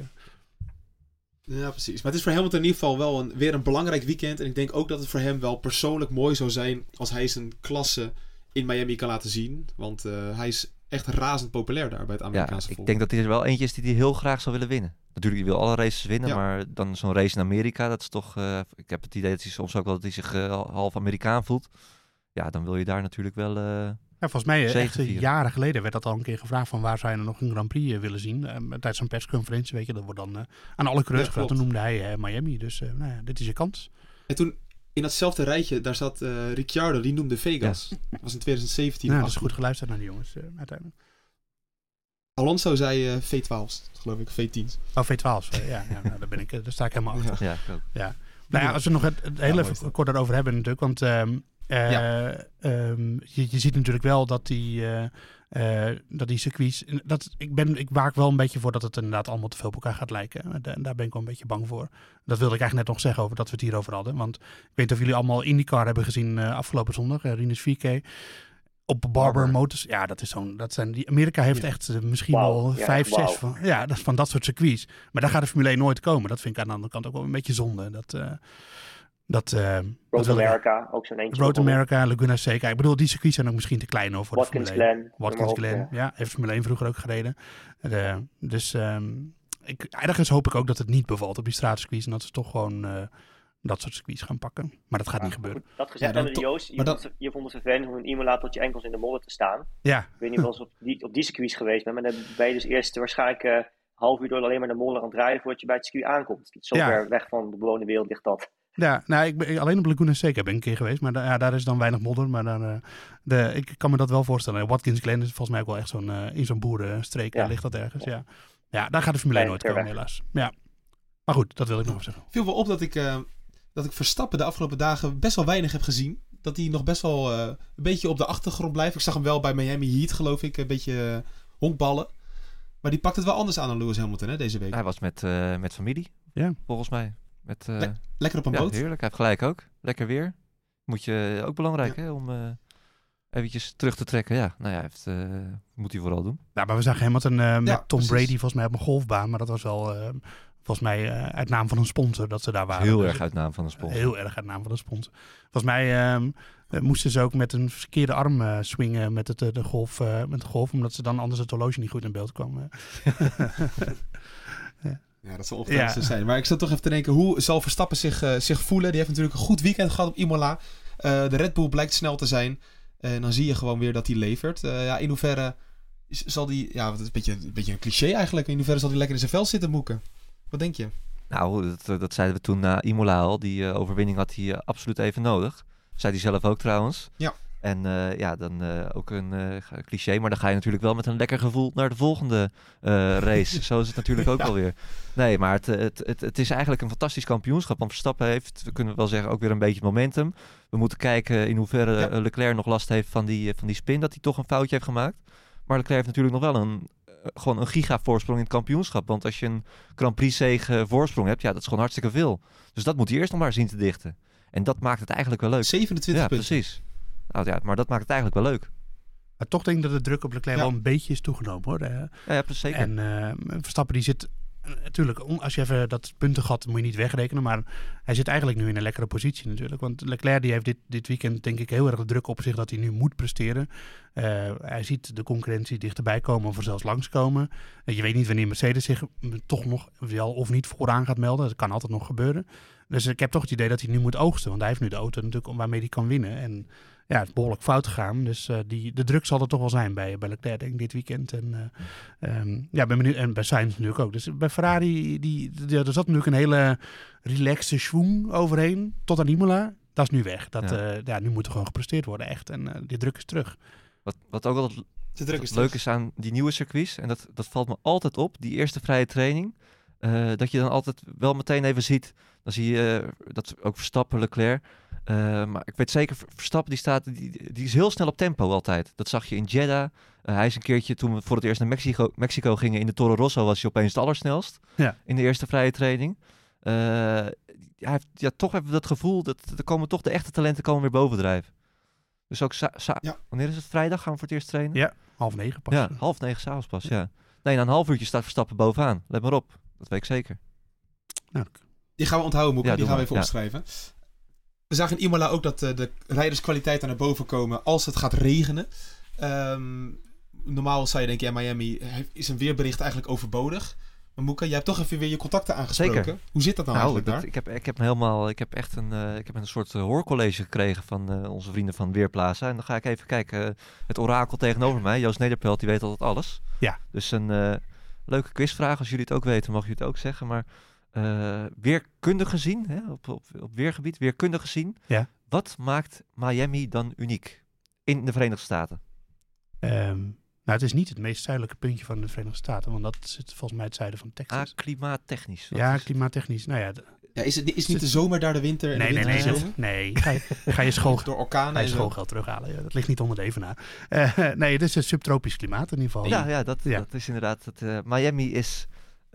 Ja, precies. Maar het is voor Hamilton in ieder geval wel een, weer een belangrijk weekend. En ik denk ook dat het voor hem wel persoonlijk mooi zou zijn als hij zijn klasse in Miami kan laten zien. Want eh, hij is echt razend populair daar bij het ja, Amerikaanse ik volk. denk dat hij er wel eentje is die hij heel graag zou willen winnen. Natuurlijk, hij wil alle races winnen, Ja. maar dan zo'n race in Amerika, dat is toch... eh, ik heb het idee dat hij soms ook wel dat hij zich eh, half Amerikaan voelt. Ja, dan wil je daar natuurlijk wel... Ja, volgens mij, eh, echt eh, jaren geleden werd dat al een keer gevraagd van waar zou je nou nog een Grand Prix eh, willen zien. Eh, tijdens zo'n persconferentie, weet je, dat wordt dan eh, aan alle coureurs gevraagd. Toen noemde hij Miami, dus eh, nou ja, dit is je kans. En toen in datzelfde rijtje, daar zat eh, Ricciardo, die noemde Vegas. Dat was in 2017. Ja, of dat is 18. goed geluisterd naar die jongens eh, uiteindelijk. Alonso zei eh, V12's, geloof ik, V10's. Oh, V12, eh, ja, ja nou, daar, ben ik, daar sta ik helemaal achter. Ja. ja, ik ook. Nou ja, als we nog het, het heel even kort daarover hebben natuurlijk. Want ehm, eh, Ja. ehm, je, je ziet natuurlijk wel dat die, eh, eh, dat die circuits... Dat, ik, ben, ik waak wel een beetje voor dat het inderdaad allemaal te veel op elkaar gaat lijken. En da- daar ben ik wel een beetje bang voor. Dat wilde ik eigenlijk net nog zeggen over dat we het hierover hadden. Want ik weet niet of jullie allemaal IndyCar hebben gezien eh, afgelopen zondag. Uh, Rinus 4K. Op Barber, Barber. Motors. Ja, dat is zo'n. Dat zijn die. Amerika heeft Ja. echt misschien wel Ja, vijf, wauw. zes van. Ja, dat, van dat soort circuits. Maar daar gaat de Formule 1 nooit komen. Dat vind ik aan de andere kant ook wel een beetje zonde. Dat. Dat, eh, dat Road America, ook zo'n eentje. Road. America, Laguna Seca. Ik bedoel, die circuits zijn ook misschien te klein over voor Watkins de Formule 1. Glen. Watkins Glen, ja. ja. Heeft Formule 1 vroeger ook gereden. Eh, dus ehm, ik, ergens hoop ik ook dat het niet bevalt op die straatcircuits. En dat ze toch gewoon eh, dat soort circuits gaan pakken. Maar dat gaat niet gebeuren. Goed, dat gezegd Ja, hebben, Joost, je, vond het, je vond het vervelend om een Imola tot je enkels in de modder te staan. Ja, Ik weet niet of je op die, op die circuits geweest bent, maar dan ben je dus eerst waarschijnlijk half uur door alleen maar de modder aan het rijden voordat je bij het circuit aankomt. Zo Ja. ver weg van de bewoonde wereld ligt dat. Ja nou, ik ben, alleen op Laguna Seca ben ik een keer geweest. Maar da- ja, daar is dan weinig modder. Maar daar, eh, de, ik kan me dat wel voorstellen. Watkins Glen is volgens mij ook wel echt zo'n eh, in zo'n boerenstreek. Ja. Daar ligt dat ergens, ja. Ja, daar gaat de Formule 1 Klein, nooit komen, weg. helaas. Ja. Maar goed, dat wil ik nog even zeggen. viel wel op dat ik, eh, dat ik Verstappen de afgelopen dagen best wel weinig heb gezien. Dat hij nog best wel eh, een beetje op de achtergrond blijft. Ik zag hem wel bij Miami Heat, geloof ik, een beetje honkballen. Maar die pakt het wel anders aan dan Lewis Hamilton hè, deze week. Hij was met, eh, met familie, Ja. volgens mij. Met, eh, Le- Lekker op een ja, boot. heerlijk. Hij heeft gelijk ook. Lekker weer. Moet je ook belangrijk, hè, om eh, eventjes terug te trekken. Ja, nou ja, heeft, eh, moet hij vooral doen. Ja, maar we zagen Hamilton eh met Ja, Tom precies. Brady volgens mij op een golfbaan. Maar dat was wel eh, volgens mij eh, uit naam van een sponsor dat ze daar waren. Heel Dus erg uit naam van de sponsor. Heel erg uit naam van de sponsor. Volgens mij ehm, eh, moesten ze ook met een verkeerde arm eh, swingen met, het, eh, de golf, eh, met de golf. Omdat ze dan anders het horloge niet goed in beeld kwam. <laughs> <laughs> Ja, dat zal ongetwijfeld Ja. zo zijn. Maar ik zat toch even te denken, hoe zal Verstappen zich, eh, zich voelen? Die heeft natuurlijk een goed weekend gehad op Imola. Eh, de Red Bull blijkt snel te zijn. En dan zie je gewoon weer dat hij levert. Eh, ja, in hoeverre zal die... Ja, dat is een beetje, een beetje een cliché eigenlijk. In hoeverre zal hij lekker in zijn vel zitten moeken? Wat denk je? Nou, dat, dat zeiden we toen na Imola al. Die eh, overwinning had hij absoluut even nodig. Zei hij zelf ook trouwens. Ja. En eh, ja, dan eh, ook een eh, cliché. Maar dan ga je natuurlijk wel met een lekker gevoel naar de volgende race. Zo is het natuurlijk <laughs> ook Ja. alweer. Nee, maar het, het, het, het is eigenlijk een fantastisch kampioenschap. Want Verstappen heeft, we kunnen wel zeggen, ook weer een beetje momentum. We moeten kijken in hoeverre Ja. Leclerc nog last heeft van die, van die spin. Dat hij toch een foutje heeft gemaakt. Maar Leclerc heeft natuurlijk nog wel een, gewoon een giga voorsprong in het kampioenschap. Want als je een Grand Prix zege voorsprong hebt, ja, dat is gewoon hartstikke veel. Dus dat moet hij eerst nog maar zien te dichten. En dat maakt het eigenlijk wel leuk. 27 Ja, punten. precies. Nou ja, maar dat maakt het eigenlijk wel leuk. Maar toch denk ik dat de druk op Leclerc Ja. wel een beetje is toegenomen hoor. Ja, ja precies, zeker. En eh, Verstappen die zit natuurlijk, als je even dat puntengat moet je niet wegrekenen, maar hij zit eigenlijk nu in een lekkere positie natuurlijk. Want Leclerc die heeft dit, dit weekend denk ik heel erg de druk op zich dat hij nu moet presteren. Eh, hij ziet de concurrentie dichterbij komen of er zelfs langskomen. Uh, je weet niet wanneer Mercedes zich mm, toch nog wel of niet vooraan gaat melden. Dat kan altijd nog gebeuren. Dus ik heb toch het idee dat hij nu moet oogsten. Want hij heeft nu de auto natuurlijk om waarmee hij kan winnen. En ja, het is behoorlijk fout gegaan. Dus eh, die, de druk zal er toch wel zijn bij, bij Leclerc denk ik dit weekend. En eh, ehm, ja, ben benieuwd. En bij Sainz natuurlijk ook. Dus bij Ferrari, die, die, er zat natuurlijk een hele relaxe schwung overheen. Tot aan Imola. Dat is nu weg. Dat, Ja. ja. ja, nu moet er gewoon gepresteerd worden, echt. En eh, die druk is terug. Wat, wat ook altijd De druk is leuk is aan die nieuwe circuits, en dat, dat valt me altijd op, die eerste vrije training, eh, dat je dan altijd wel meteen even ziet, dan zie je eh, dat ook Verstappen, Leclerc, Eh, maar ik weet zeker, Verstappen die staat, die, die is heel snel op tempo altijd. Dat zag je in Jeddah. Eh, hij is een keertje, toen we voor het eerst naar Mexico, Mexico gingen in de Toro Rosso, was hij opeens het allersnelst. Ja. In de eerste vrije training. Eh, hij heeft ja, toch even dat gevoel dat er komen toch de echte talenten komen weer bovendrijven. Dus ook, Ja. wanneer is het? Vrijdag gaan we voor het eerst trainen? Ja, half negen pas. Ja, half negen s'avonds pas, ja. Nee, na een half uurtje staat Verstappen bovenaan. Let maar op. Dat weet ik zeker. Nou, Die gaan we onthouden, Moeke. Ja, die gaan we even ja. opschrijven. We zagen in Imola ook dat eh, de rijderskwaliteiten naar boven komen als het gaat regenen. Ehm, normaal zou je denken, ja, Miami is een weerbericht eigenlijk overbodig. Maar Moeke, jij hebt toch even weer je contacten aangesproken. Zeker. Hoe zit dat nou, Nou, eigenlijk dat- daar? ik, heb, ik heb helemaal, ik heb echt een, eh, ik heb een soort eh, hoorcollege gekregen van onze vrienden van Weerplaza. En dan ga ik even kijken. het orakel tegenover mij, Joost Nederpelt, die weet altijd alles. Ja. Dus een leuke quizvraag. Als jullie het ook weten, mogen jullie het ook zeggen. Maar eh, weerkundig gezien, hè, op, op, op weergebied, weerkundig gezien. Ja. Wat maakt Miami dan uniek in de Verenigde Staten? Ehm, nou, het is niet het meest zuidelijke puntje van de Verenigde Staten, want dat zit volgens mij het zuiden van Texas. klimaattechnisch. Wat ja, is- klimaattechnisch. Nou ja, Ja, is, het, is niet de zomer daar de winter en nee, de nee, winter nee, dat- nee. Ga je, ga je <laughs> school, Door orkanen ga je schoolgeld terughalen. Ja, dat ligt niet onder de evenaar. Eh, <laughs> nee, het is een subtropisch klimaat in ieder geval. Ja, ja, dat, Ja. dat is inderdaad. Het, eh, Miami is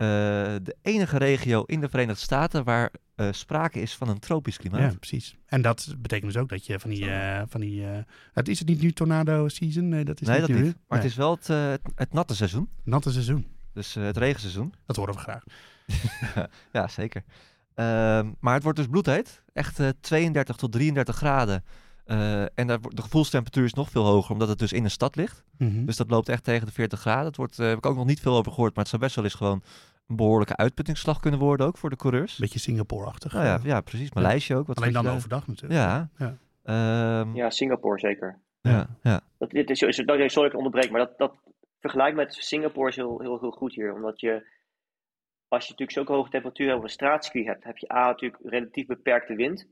de enige regio in de Verenigde Staten waar eh, sprake is van een tropisch klimaat. Ja, precies. En dat betekent dus ook dat je van die... eh, van die eh, het is het niet nu tornado season? Nee, dat is nee, niet dat nu. niet. Maar Nee, het is wel het, eh, het, natte seizoen. natte seizoen. Dus eh, het regenseizoen. Dat horen we graag. <laughs> ja, zeker. Ehm, maar het wordt dus bloedheet. Echt eh, 32 tot 33 graden. Eh, en daar, de gevoelstemperatuur is nog veel hoger, omdat het dus in een stad ligt. Mhm. Dus dat loopt echt tegen de 40 graden. Het wordt, eh, heb ik ook nog niet veel over gehoord, maar het zou best wel eens gewoon een behoorlijke uitputtingsslag kunnen worden ook voor de coureurs. Beetje Singapore-achtig. Nou ja, eh, ja, precies. Maleisië ook. Wat Alleen dan je overdag natuurlijk. Ja. Ja. Ehm, ja. Singapore zeker. Ja, ja. Dat, dit is, sorry dat ik onderbreek, maar dat, dat vergelijk met Singapore is heel, heel, heel goed hier. Omdat je, als je natuurlijk zulke hoge temperatuur hebt op een straatski hebt, heb je A natuurlijk relatief beperkte wind.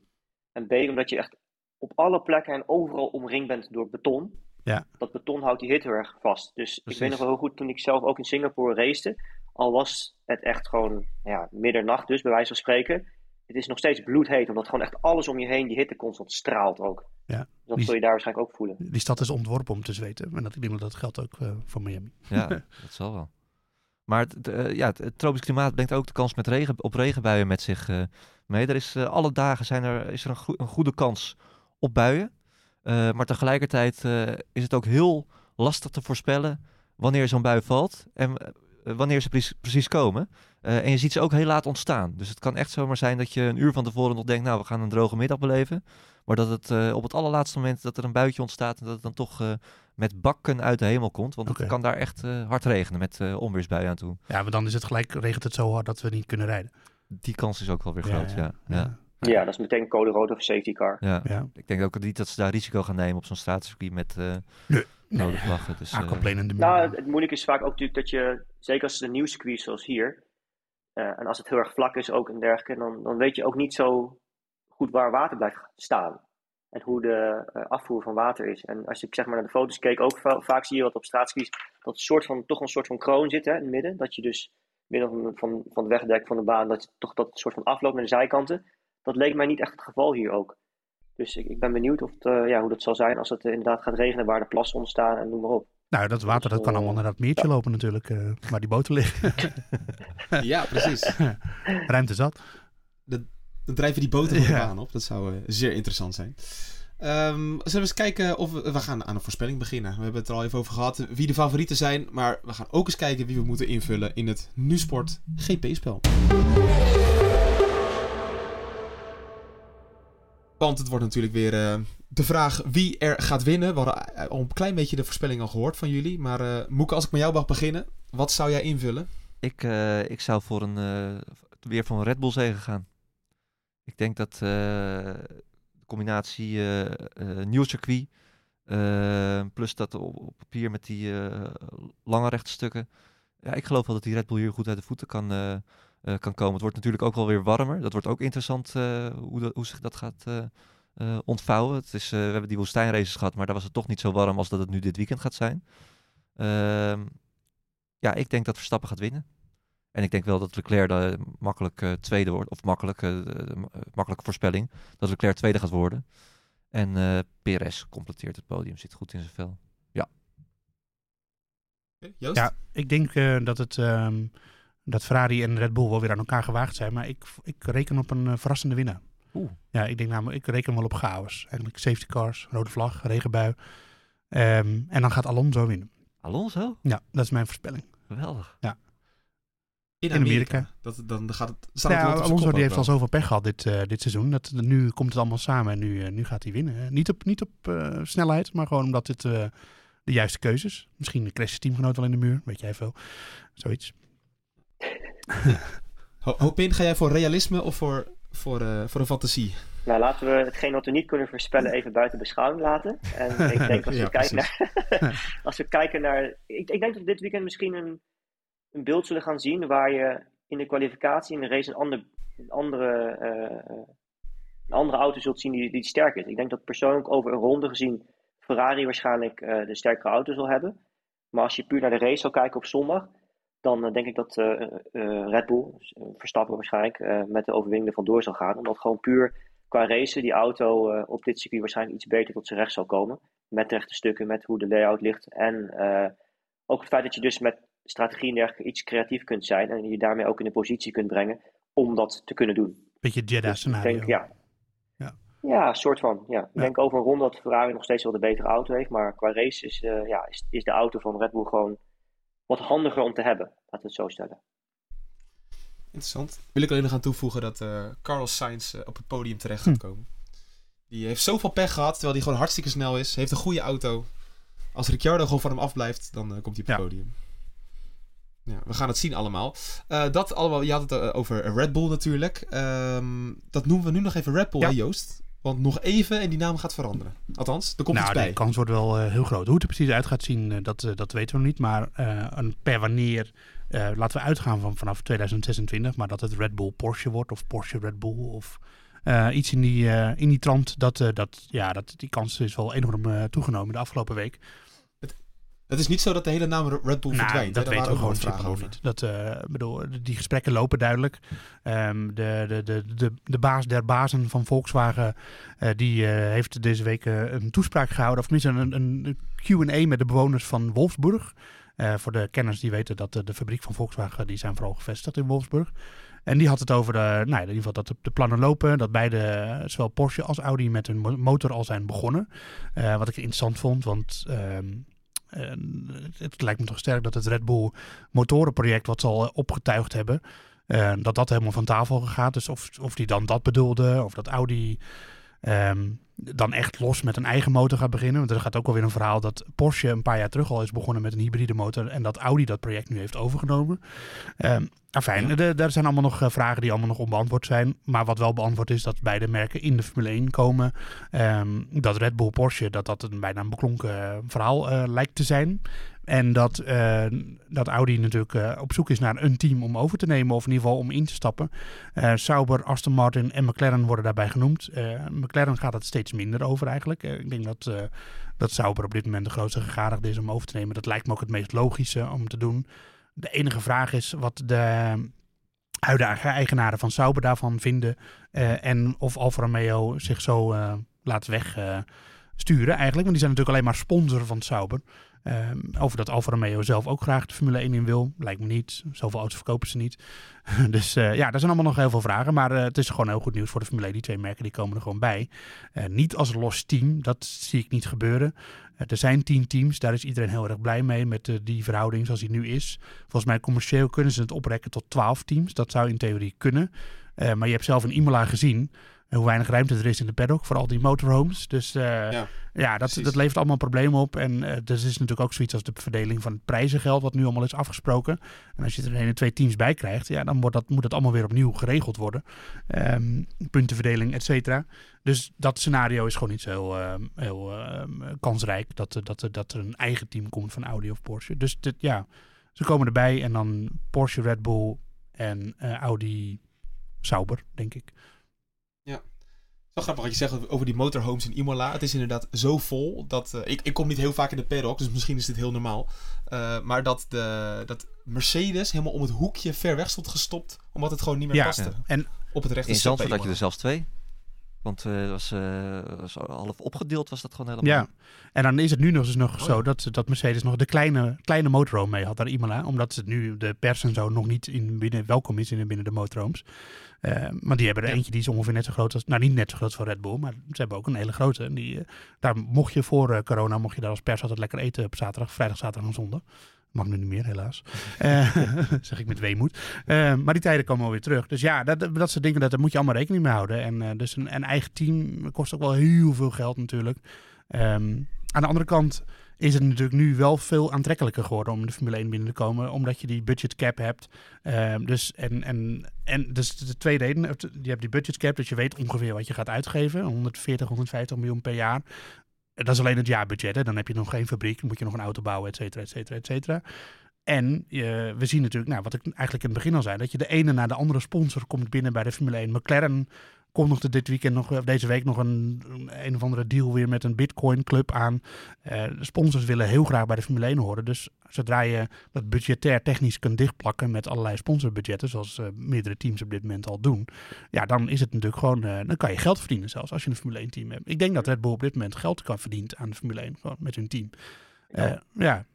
En B, omdat je echt op alle plekken en overal omringd bent door beton. Ja. Dat beton houdt die hitte heel erg vast. Dus ik weet nog wel heel goed toen ik zelf ook in Singapore racete. Al was het echt gewoon ja, middernacht dus, bij wijze van spreken. Het is nog steeds bloedheet, omdat gewoon echt alles om je heen die hitte constant straalt ook. Ja. Dus dat Die- zul je daar waarschijnlijk ook voelen. Die stad is ontworpen om te zweten. En dat, ik denk dat dat geldt ook eh, voor Miami. Ja, <laughs> dat zal wel. Maar het, eh, ja, het, het tropisch klimaat brengt ook de kans met regen, op regenbuien met zich eh, mee. Er is, eh, alle dagen zijn er, is er een, een goede kans op buien. Eh, maar tegelijkertijd eh, is het ook heel lastig te voorspellen wanneer zo'n bui valt en wanneer ze precies, precies komen. Eh, en je ziet ze ook heel laat ontstaan. Dus het kan echt zomaar zijn dat je een uur van tevoren nog denkt, nou we gaan een droge middag beleven. Maar dat het eh, op het allerlaatste moment dat er een buitje ontstaat en dat het dan toch eh, met bakken uit de hemel komt. Want het kan daar echt eh, hard regenen met eh, onweersbuien aan toe. Ja, maar dan is het gelijk, regent het zo hard dat we niet kunnen rijden. Die kans is ook wel weer groot, ja. ja, ja. Ja, dat is meteen code rood of safety car. ja. Ik denk ook niet dat ze daar risico gaan nemen op zo'n straatcircuit met eh Nee. Dus, de Nou, het, moeilijke is vaak ook natuurlijk dat je, zeker als het een nieuw circuit zoals hier, eh, en als het heel erg vlak is ook en dergelijke, dan, dan weet je ook niet zo goed waar water blijft staan. En hoe de eh, afvoer van water is. En als ik zeg maar naar de foto's keek, ook va- vaak zie je wat op straatskis, dat een soort van, toch een soort van kroon zit hè, in het midden. Dat je dus midden van, van, van het wegdek van de baan, dat je toch dat soort van afloopt naar de zijkanten. Dat leek mij niet echt het geval hier ook. Dus ik, ik ben benieuwd of het, eh, ja, hoe dat zal zijn als het eh, inderdaad gaat regenen, waar de plassen ontstaan en noem maar op. Nou, dat water dat kan allemaal naar dat meertje lopen natuurlijk, eh, waar die boten liggen. <laughs> Ja, precies. <laughs> Ruimte zat. Dan drijven die boten de Ja. baan op. Dat zou eh, zeer interessant zijn. Ehm, zullen we eens kijken of we, we gaan aan een voorspelling beginnen. We hebben het er al even over gehad wie de favorieten zijn. Maar we gaan ook eens kijken wie we moeten invullen in het NuSport GP-spel. Want het wordt natuurlijk weer eh, de vraag wie er gaat winnen. We hadden eh, al een klein beetje de voorspelling al gehoord van jullie. Maar eh Moeke, als ik met jou mag beginnen. Wat zou jij invullen? ik, ik zou voor een, weer voor een Red Bull zegen gaan. Ik denk dat de combinatie nieuw circuit, plus dat op, papier met die lange rechte stukken. Ja, ik geloof wel dat die Red Bull hier goed uit de voeten kan, kan komen. Het wordt natuurlijk ook wel weer warmer. Dat wordt ook interessant eh, hoe, dat- hoe zich dat gaat eh, eh, ontvouwen. Het is, eh, we hebben die woestijnraces gehad, maar daar was het toch niet zo warm als dat het nu dit weekend gaat zijn. Ehm, ja, ik denk dat Verstappen gaat winnen. En ik denk wel dat Leclerc de makkelijk eh, tweede wordt. Of makkelijk, eh, eh, makkelijke voorspelling. Dat Leclerc tweede gaat worden. En eh Perez completeert het podium. Zit goed in zijn vel. Joost? Ja, ik denk eh, dat, het, ehm, dat Ferrari en Red Bull wel weer aan elkaar gewaagd zijn. Maar ik, ik reken op een eh, verrassende winnaar. Oeh. Ja, ik denk namelijk, ik reken wel op chaos. Eigenlijk safety cars, rode vlag, regenbui. Ehm, en dan gaat Alonso winnen. Alonso? Ja, dat is mijn voorspelling. Geweldig. in in Amerika. Amerika. Dat, dan gaat het, staat Ja, het Alonso die heeft al zoveel pech gehad dit, eh, dit seizoen. Dat, nu komt het allemaal samen en nu, eh, nu gaat hij winnen. Niet op, niet op eh, snelheid, maar gewoon omdat dit eh, de juiste keuze is. Misschien crasht teamgenoot wel in de muur, weet jij veel. Zoiets. <laughs> Ho- Hopin, ga jij voor realisme of voor, voor, eh, voor een fantasie? Nou, laten we hetgeen wat we niet kunnen voorspellen even buiten beschouwing laten. En ik denk <laughs> als we, Ja, kijken, naar, <laughs> als we kijken naar... Ik, ik denk dat we dit weekend misschien een, een beeld zullen gaan zien waar je in de kwalificatie, in de race, een, ander, een, andere, eh, een andere auto zult zien die, die sterk is. Ik denk dat persoonlijk over een ronde gezien Ferrari waarschijnlijk eh, de sterkere auto zal hebben. Maar als je puur naar de race zal kijken op zondag, dan eh, denk ik dat eh, eh, Red Bull, Verstappen waarschijnlijk, met de overwinning er vandoor zal gaan. Omdat gewoon puur qua racen die auto op dit circuit waarschijnlijk iets beter tot zijn recht zal komen. Met de rechte stukken, met hoe de layout ligt. En ook het feit dat je dus met strategie en dergelijke iets creatief kunt zijn. En je daarmee ook in de positie kunt brengen om dat te kunnen doen. Beetje Jeddah Dus denk, ja. Ja. Ja, soort van. Ja. Ik Ja. denk over een ronde dat Ferrari nog steeds wel de betere auto heeft. Maar qua race is, ja, is, is de auto van Red Bull gewoon wat handiger om te hebben. Laten we het zo stellen. Interessant. Wil ik alleen nog aan toevoegen dat eh, Carlos Sainz eh, op het podium terecht gaat Hm. komen. Die heeft zoveel pech gehad, terwijl hij gewoon hartstikke snel is. Heeft een goede auto. Als Ricciardo gewoon van hem afblijft, dan eh, komt hij op het Ja. podium. Ja, we gaan het zien allemaal. Eh, dat allemaal, je had het over Red Bull natuurlijk. Ehm, dat noemen we nu nog even Red Bull, Ja. hè Joost? Want nog even en die naam gaat veranderen. Althans, er komt nou, iets bij. de kans wordt wel eh, heel groot. Hoe het er precies uit gaat zien, eh, dat, eh, dat weten we nog niet. Maar een per wanneer, laten we uitgaan van vanaf 2026. Maar dat het Red Bull Porsche wordt of Porsche Red Bull of iets in die, in die trant. Dat, dat, ja, dat, die kans is wel enorm toegenomen de afgelopen week. Het is niet zo dat de hele naam Red Bull Nou, verdwijnt. dat hè? Daar weten we waren gewoon ook gewoon niet. Dat, eh, bedoel, die gesprekken lopen duidelijk. Ehm, de, de, de, de, de baas der bazen van Volkswagen, eh, die eh, heeft deze week eh, een toespraak gehouden. Of tenminste een, een Q&A met de bewoners van Wolfsburg. Eh, voor de kenners die weten dat de, fabriek van Volkswagen, die zijn vooral gevestigd in Wolfsburg. En die had het over, de, nou, in ieder geval dat de, plannen lopen. Dat beide, eh, zowel Porsche als Audi, met hun mo- motor al zijn begonnen. Eh, wat ik interessant vond, want eh, het lijkt me toch sterk dat het Red Bull motorenproject wat ze al eh, opgetuigd hebben, eh, dat dat helemaal van tafel gaat. Dus of, of die dan dat bedoelde, of dat Audi ehm, dan echt los met een eigen motor gaat beginnen. Want er gaat ook alweer een verhaal dat Porsche een paar jaar terug al is begonnen met een hybride motor en dat Audi dat project nu heeft overgenomen. Ehm Afijn, er daar zijn allemaal nog eh, vragen die allemaal nog onbeantwoord zijn. Maar wat wel beantwoord is dat beide merken in de Formule 1 komen. Ehm, dat Red Bull Porsche, dat dat een bijna een beklonken eh, verhaal eh, lijkt te zijn. En dat, eh, dat Audi natuurlijk eh, op zoek is naar een team om over te nemen. Of in ieder geval om in te stappen. Eh, Sauber, Aston Martin en McLaren worden daarbij genoemd. McLaren gaat het steeds minder over eigenlijk. Ik denk dat, dat Sauber op dit moment de grootste gegadigde is om over te nemen. Dat lijkt me ook het meest logische om te doen. De enige vraag is wat de huidige eigenaren van Sauber daarvan vinden. en of Alfa Romeo zich zo laat wegsturen eigenlijk. Want die zijn natuurlijk alleen maar sponsor van Sauber. Ehm, over dat Alfa Romeo zelf ook graag de Formule 1 in wil. Lijkt me niet. Zoveel auto's verkopen ze niet. <laughs> dus eh, ja, er zijn allemaal nog heel veel vragen. Maar eh, het is gewoon heel goed nieuws voor de Formule 1. Die twee merken die komen er gewoon bij. Eh, niet als los team. Dat zie ik niet gebeuren. Er zijn tien teams. Daar is iedereen heel erg blij mee. Met die verhouding zoals die nu is. Volgens mij commercieel kunnen ze het oprekken tot 12 teams. Dat zou in theorie kunnen. Maar je hebt zelf in Imola gezien eh, hoe weinig ruimte er is in de paddock voor al die motorhomes. Dus eh, Ja, ja, dat, precies. dat levert allemaal problemen op. En eh er is natuurlijk ook zoiets als de verdeling van het prijzengeld, wat nu allemaal is afgesproken. En als je er een en twee teams bij krijgt, ja, dan wordt dat, moet dat allemaal weer opnieuw geregeld worden. Ehm, puntenverdeling, et cetera. Dus dat scenario is gewoon niet zo heel, ehm, heel ehm, kansrijk dat, er- dat, dat er een eigen team komt van Audi of Porsche. Dus dit, ja, ze komen erbij en dan Porsche, Red Bull en eh, Audi Sauber, denk ik. Zal Wel grappig wat je zegt over die motorhomes in Imola. Het is inderdaad zo vol dat... eh, ik, ik kom niet heel vaak in de paddock, dus misschien is dit heel normaal. Eh, maar dat, de, dat Mercedes helemaal om het hoekje ver weg stond gestopt. Omdat het gewoon niet meer Ja, paste. en Op het rechte In Zandvoort had je er zelfs twee. Want eh, het was, eh, was half opgedeeld was dat gewoon helemaal. Ja, en dan is het nu nog eens nog Oh, zo ja. dat, dat Mercedes nog de kleine, kleine motorhome mee had naar Imola. Omdat ze nu de pers en zo nog niet in binnen, welkom is in, binnen de motorhomes. Eh, maar die hebben er Ja. eentje die is ongeveer net zo groot als, nou niet net zo groot als van Red Bull, maar ze hebben ook een hele grote. En die, daar mocht je voor eh, corona, mocht je daar als pers altijd lekker eten op zaterdag, vrijdag, zaterdag en zondag. Mag nu niet meer, helaas. <laughs> Eh, <laughs> zeg ik met weemoed. Eh, maar die tijden komen alweer terug. Dus ja, dat, dat soort dingen, dat, daar moet je allemaal rekening mee houden. En eh, dus een, eigen team kost ook wel heel veel geld natuurlijk. Ehm, aan de andere kant is het natuurlijk nu wel veel aantrekkelijker geworden om de Formule 1 binnen te komen, omdat je die budget cap hebt. Ehm, dus, en, en, en dus de twee redenen. Je hebt die budget cap, dus je weet ongeveer wat je gaat uitgeven. 140, 150 miljoen per jaar. Dat is alleen het jaarbudget. Hè? Dan heb je nog geen fabriek, dan moet je nog een auto bouwen, et cetera, et cetera, et cetera. En eh, we zien natuurlijk, nou, wat ik eigenlijk in het begin al zei, dat je de ene na de andere sponsor komt binnen bij de Formule 1. McLaren kondigde dit weekend nog, of deze week nog een, een, of andere deal weer met een Bitcoin club aan. Eh, de sponsors willen heel graag bij de Formule 1 horen. Dus zodra je dat budgetair technisch kunt dichtplakken met allerlei sponsorbudgetten, zoals eh, meerdere teams op dit moment al doen, ja, dan is het natuurlijk gewoon, eh, dan kan je geld verdienen zelfs als je een Formule 1 team hebt. Ik denk dat Red Bull op dit moment geld kan verdienen aan de Formule 1, gewoon met hun team. Eh, ja,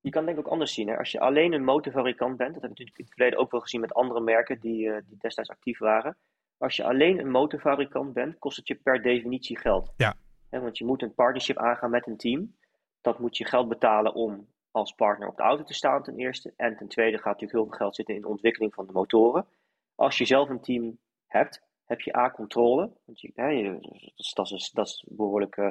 Je kan denk ik ook anders zien. Hè? Als je alleen een motorfabrikant bent, dat heb je natuurlijk in het verleden ook wel gezien met andere merken die, eh, die destijds actief waren. Als je alleen een motorfabrikant bent, kost het je per definitie geld. Ja. Want je moet een partnership aangaan met een team. Dat moet je geld betalen om als partner op de auto te staan ten eerste. En ten tweede gaat natuurlijk heel veel geld zitten in de ontwikkeling van de motoren. Als je zelf een team hebt, heb je A, controle. Want je, dat, is, dat, is, dat is behoorlijk eh,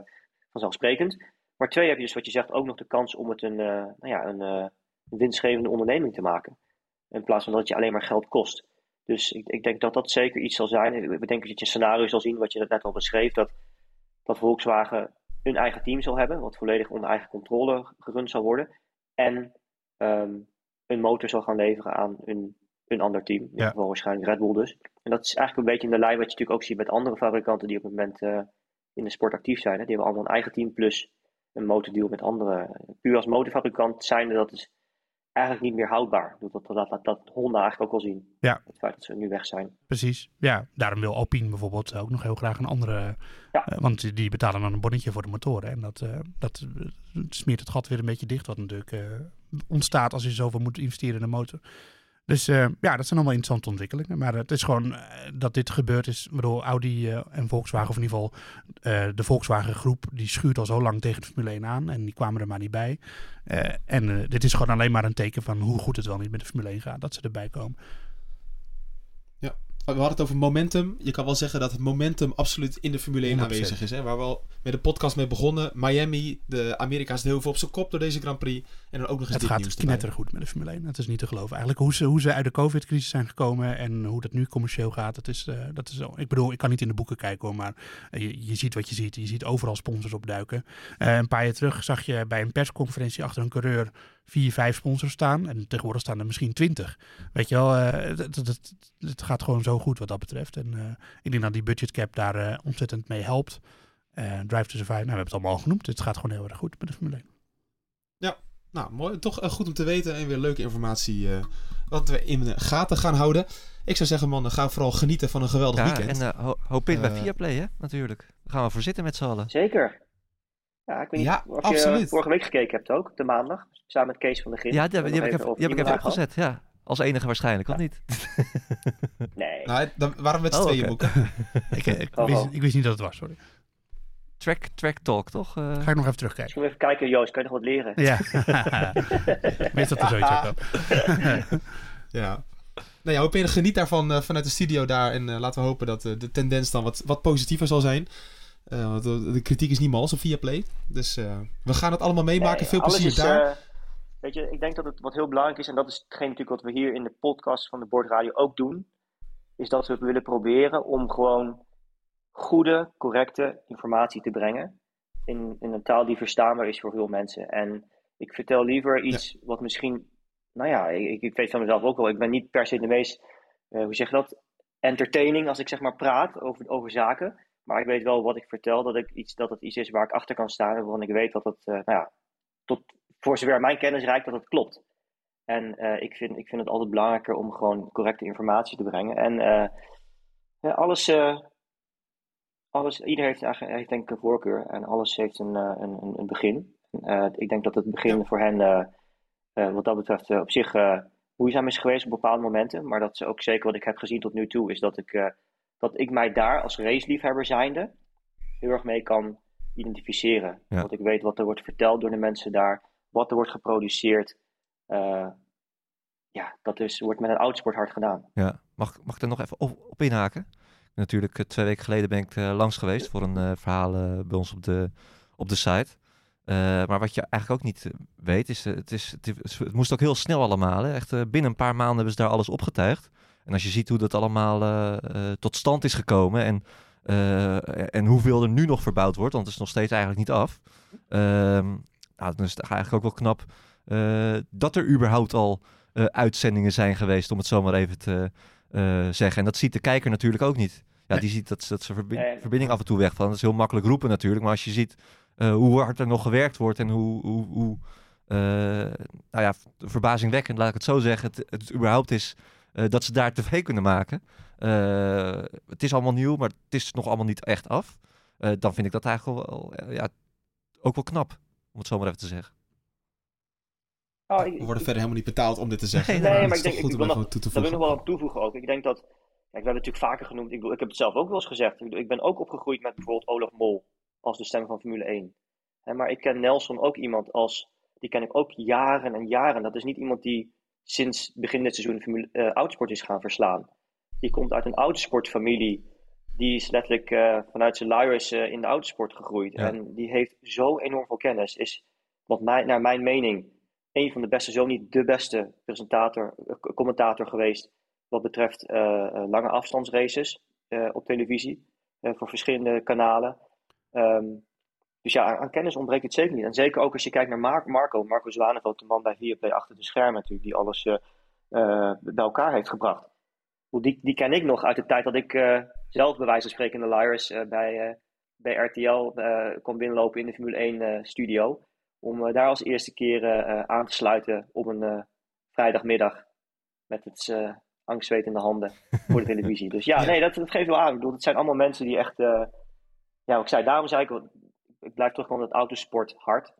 vanzelfsprekend. Maar twee, heb je dus wat je zegt ook nog de kans om het een, eh, nou ja, een, eh, winstgevende onderneming te maken. In plaats van dat het je alleen maar geld kost. Dus ik, ik denk dat dat zeker iets zal zijn. We denken dat je een scenario zal zien, wat je net al beschreef, dat, dat Volkswagen een eigen team zal hebben, wat volledig onder eigen controle gerund zal worden. En ehm, een motor zal gaan leveren aan een, een ander team. In Ja. ieder geval waarschijnlijk Red Bull dus. En dat is eigenlijk een beetje in de lijn wat je natuurlijk ook ziet met andere fabrikanten die op het moment eh, in de sport actief zijn. Hè. Die hebben allemaal een eigen team plus een motordeal met anderen. Puur als motorfabrikant zijnde, dat is eigenlijk niet meer houdbaar. Dat, dat, dat, dat, Honda eigenlijk ook al zien. Ja. Het feit dat ze nu weg zijn. precies. Ja, daarom wil Alpine bijvoorbeeld ook nog heel graag een andere. Ja. eh, want die- betalen dan een bonnetje voor de motoren. En dat, eh, dat eh, smeert het gat weer een beetje dicht, wat natuurlijk eh, ontstaat als je zoveel moet investeren in de motor. Dus eh, ja, dat zijn allemaal interessante ontwikkelingen. Maar het is gewoon eh, dat dit gebeurd is. Waardoor Audi eh, en Volkswagen, of in ieder geval de Volkswagen groep, die schuurt al zo lang tegen de Formule 1 aan. En die kwamen er maar niet bij. En dit is gewoon alleen maar een teken van hoe goed het wel niet met de Formule 1 gaat. Dat ze erbij komen. We hadden het over momentum. Je kan wel zeggen dat het momentum absoluut in de Formule 1 100%. aanwezig is. Hè? Waar we al met de podcast mee begonnen. Miami, de Amerika staat heel veel op zijn kop door deze Grand Prix. En dan ook nog eens Het dit gaat nieuws erbij. knettergoed met de Formule 1. Het is niet te geloven. Eigenlijk hoe ze, hoe ze uit de COVID-crisis zijn gekomen en hoe dat nu commercieel gaat. Dat is, eh, dat is. Ik bedoel, ik kan niet in de boeken kijken hoor, maar eh, je, je ziet wat je ziet. Je ziet overal sponsors opduiken. Eh, een paar jaar terug zag je bij een persconferentie achter een coureur vier, vijf sponsors staan. En tegenwoordig staan er misschien twintig. Weet je wel, eh, het, het, het, het gaat gewoon zo goed wat dat betreft. En eh, ik denk dat die budgetcap daar eh, ontzettend mee helpt. Eh, Drive to Survive, nou, we hebben het allemaal al genoemd. Het gaat gewoon heel erg goed met de Formule 1. Nou, mooi. Toch goed om te weten en weer leuke informatie eh, wat we in de gaten gaan houden. Ik zou zeggen, man, ga vooral genieten van een geweldig Ja, weekend. en ho hoop in bij Viaplay, hè, natuurlijk. Daar gaan we voor zitten met z'n allen. Zeker. Ja, ik weet niet Ja, of absoluut. je vorige week gekeken hebt ook, de maandag. Samen met Kees van der Gin. Ja, die, We heb ik even, die heb ik even opgezet, ja. Als enige waarschijnlijk, of niet? <laughs> Nee. Nou, dan waren we met z'n Oh, tweeën boeken. <laughs> ik, eh, ik, Oh, wist, ik wist niet dat het was, sorry. Track, track Talk, toch? Eh, Ga ik nog even terugkijken. Misschien even kijken, Joost, kan je nog wat leren? Ja, <laughs> weet dat er zoiets ook. Ja. Nou ja, hoop je geniet daarvan eh, vanuit de studio daar. En laten we hopen dat de tendens dan wat, wat positiever zal zijn. Eh, want de, kritiek is niet mals op Viaplay. Dus eh, we gaan het allemaal meemaken. Nee, Veel plezier is, daar. eh, weet je, ik denk dat het wat heel belangrijk is, en dat is hetgeen natuurlijk wat we hier in de podcast van de Bordradio ook doen, is dat we willen proberen om gewoon goede, correcte informatie te brengen in, in een taal die verstaanbaar is voor veel mensen. En ik vertel liever iets wat misschien, nou ja, ik, ik weet van mezelf ook wel, ik ben niet per se de meest, hoe zeg je dat, entertaining als ik zeg maar praat over, over zaken. Maar ik weet wel wat ik vertel, dat, ik iets, dat het iets is waar ik achter kan staan. Waarvan ik weet dat het, nou ja, tot, voor zover mijn kennis reikt, dat het klopt. En ik, vind, ik vind het altijd belangrijker om gewoon correcte informatie te brengen. En alles, alles, ieder heeft, eigenlijk, heeft denk ik een voorkeur en alles heeft een, een, een begin. ik denk dat het begin voor hen wat dat betreft op zich moeizaam is geweest op bepaalde momenten. Maar dat is ook zeker wat ik heb gezien tot nu toe, is dat ik, dat ik mij daar als raceliefhebber zijnde heel erg mee kan identificeren. Ja. Want ik weet wat er wordt verteld door de mensen daar, wat er wordt geproduceerd. Uh, ja, dat is, wordt met een oudsport hard gedaan. Ja, mag, mag ik er nog even op, op inhaken? Natuurlijk, eh, twee weken geleden ben ik uh, langs geweest voor een verhaal bij ons op de, op de site. Eh, maar wat je eigenlijk ook niet eh, weet, is, het, is het, moest ook heel snel allemaal. Hè? Echt binnen een paar maanden hebben ze daar alles opgetuigd. En als je ziet hoe dat allemaal tot stand is gekomen en, en hoeveel er nu nog verbouwd wordt, want het is nog steeds eigenlijk niet af. Ehm, nou, dan is het eigenlijk ook wel knap dat er überhaupt al uitzendingen zijn geweest, om het zo maar even te zeggen. En dat ziet de kijker natuurlijk ook niet. Ja, die ziet dat, dat zijn verbinding af en toe wegvallen. Dat is heel makkelijk roepen natuurlijk. Maar als je ziet uh, hoe hard er nog gewerkt wordt en hoe, hoe, hoe uh, nou ja, verbazingwekkend, laat ik het zo zeggen, het, het überhaupt is dat ze daar tv kunnen maken. het is allemaal nieuw, maar het is nog allemaal niet echt af. dan vind ik dat eigenlijk wel, ja, ook wel knap, om het zo maar even te zeggen. Oh, ik, we worden verder helemaal niet betaald om dit te zeggen. Nee, nee maar ik denk, ik wil nog, dat wil ik nog wel aan toevoegen ook. Ik denk dat, kijk, we hebben het natuurlijk vaker genoemd, ik, ik heb het zelf ook wel eens gezegd. Ik, ik ben ook opgegroeid met bijvoorbeeld Olaf Mol als de stem van Formule 1. maar ik ken Nelson ook iemand als, die ken ik ook jaren en jaren. Dat is niet iemand die sinds begin dit seizoen Formule, uh, oudsport is gaan verslaan. Die komt uit een oudsportfamilie. Die is letterlijk uh, vanuit zijn luiers uh, in de autosport gegroeid. En die heeft zo enorm veel kennis. Is, wat mij, naar mijn mening, een van de beste, zo niet de beste presentator, commentator geweest. Wat betreft lange afstandsraces op televisie. voor verschillende kanalen. Um, dus ja, aan, kennis ontbreekt het zeker niet. En zeker ook als je kijkt naar Marco. Marco Zwaneveld, de man bij Viaplay achter de schermen natuurlijk. Die alles uh, uh, bij elkaar heeft gebracht. Die, die ken ik nog uit de tijd dat ik uh, zelf bij wijze van spreken in de Liars bij, bij RTL kon binnenlopen in de Formule 1 studio. Om daar als eerste keer aan te sluiten op een vrijdagmiddag. Met het angstzweet in de handen voor de televisie. Dus <laughs> ja, nee, dat, dat geeft wel aan. Ik bedoel, het zijn allemaal mensen die echt ja, ik zei, daarom zei ik, ik blijf terugkomen met autosport hard.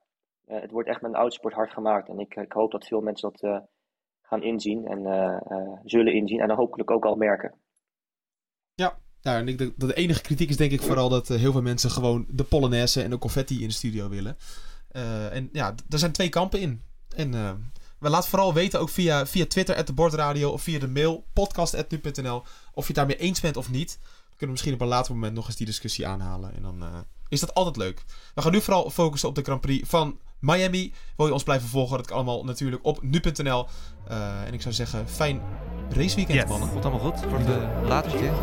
Uh, het wordt echt met een autosport hard gemaakt. En ik, ik hoop dat veel mensen dat uh, gaan inzien en zullen inzien. En dan hopelijk ook al merken. Ja, nou, en ik denk dat de enige kritiek is denk ik vooral dat heel veel mensen gewoon de Polonaise en de confetti in de studio willen. en ja, er zijn twee kampen in. En we laten vooral weten, ook via, via Twitter, at de Bordradio, of via de mail, podcast.nu.nl, of je het daarmee eens bent of niet kunnen we misschien op een later moment nog eens die discussie aanhalen. En dan is dat altijd leuk. We gaan nu vooral focussen op de Grand Prix van Miami. Wil je ons blijven volgen? Dat kan allemaal natuurlijk op nu.nl. Uh, en ik zou zeggen, fijn raceweekend, yes. mannen. Komt allemaal goed. Voor de later keer.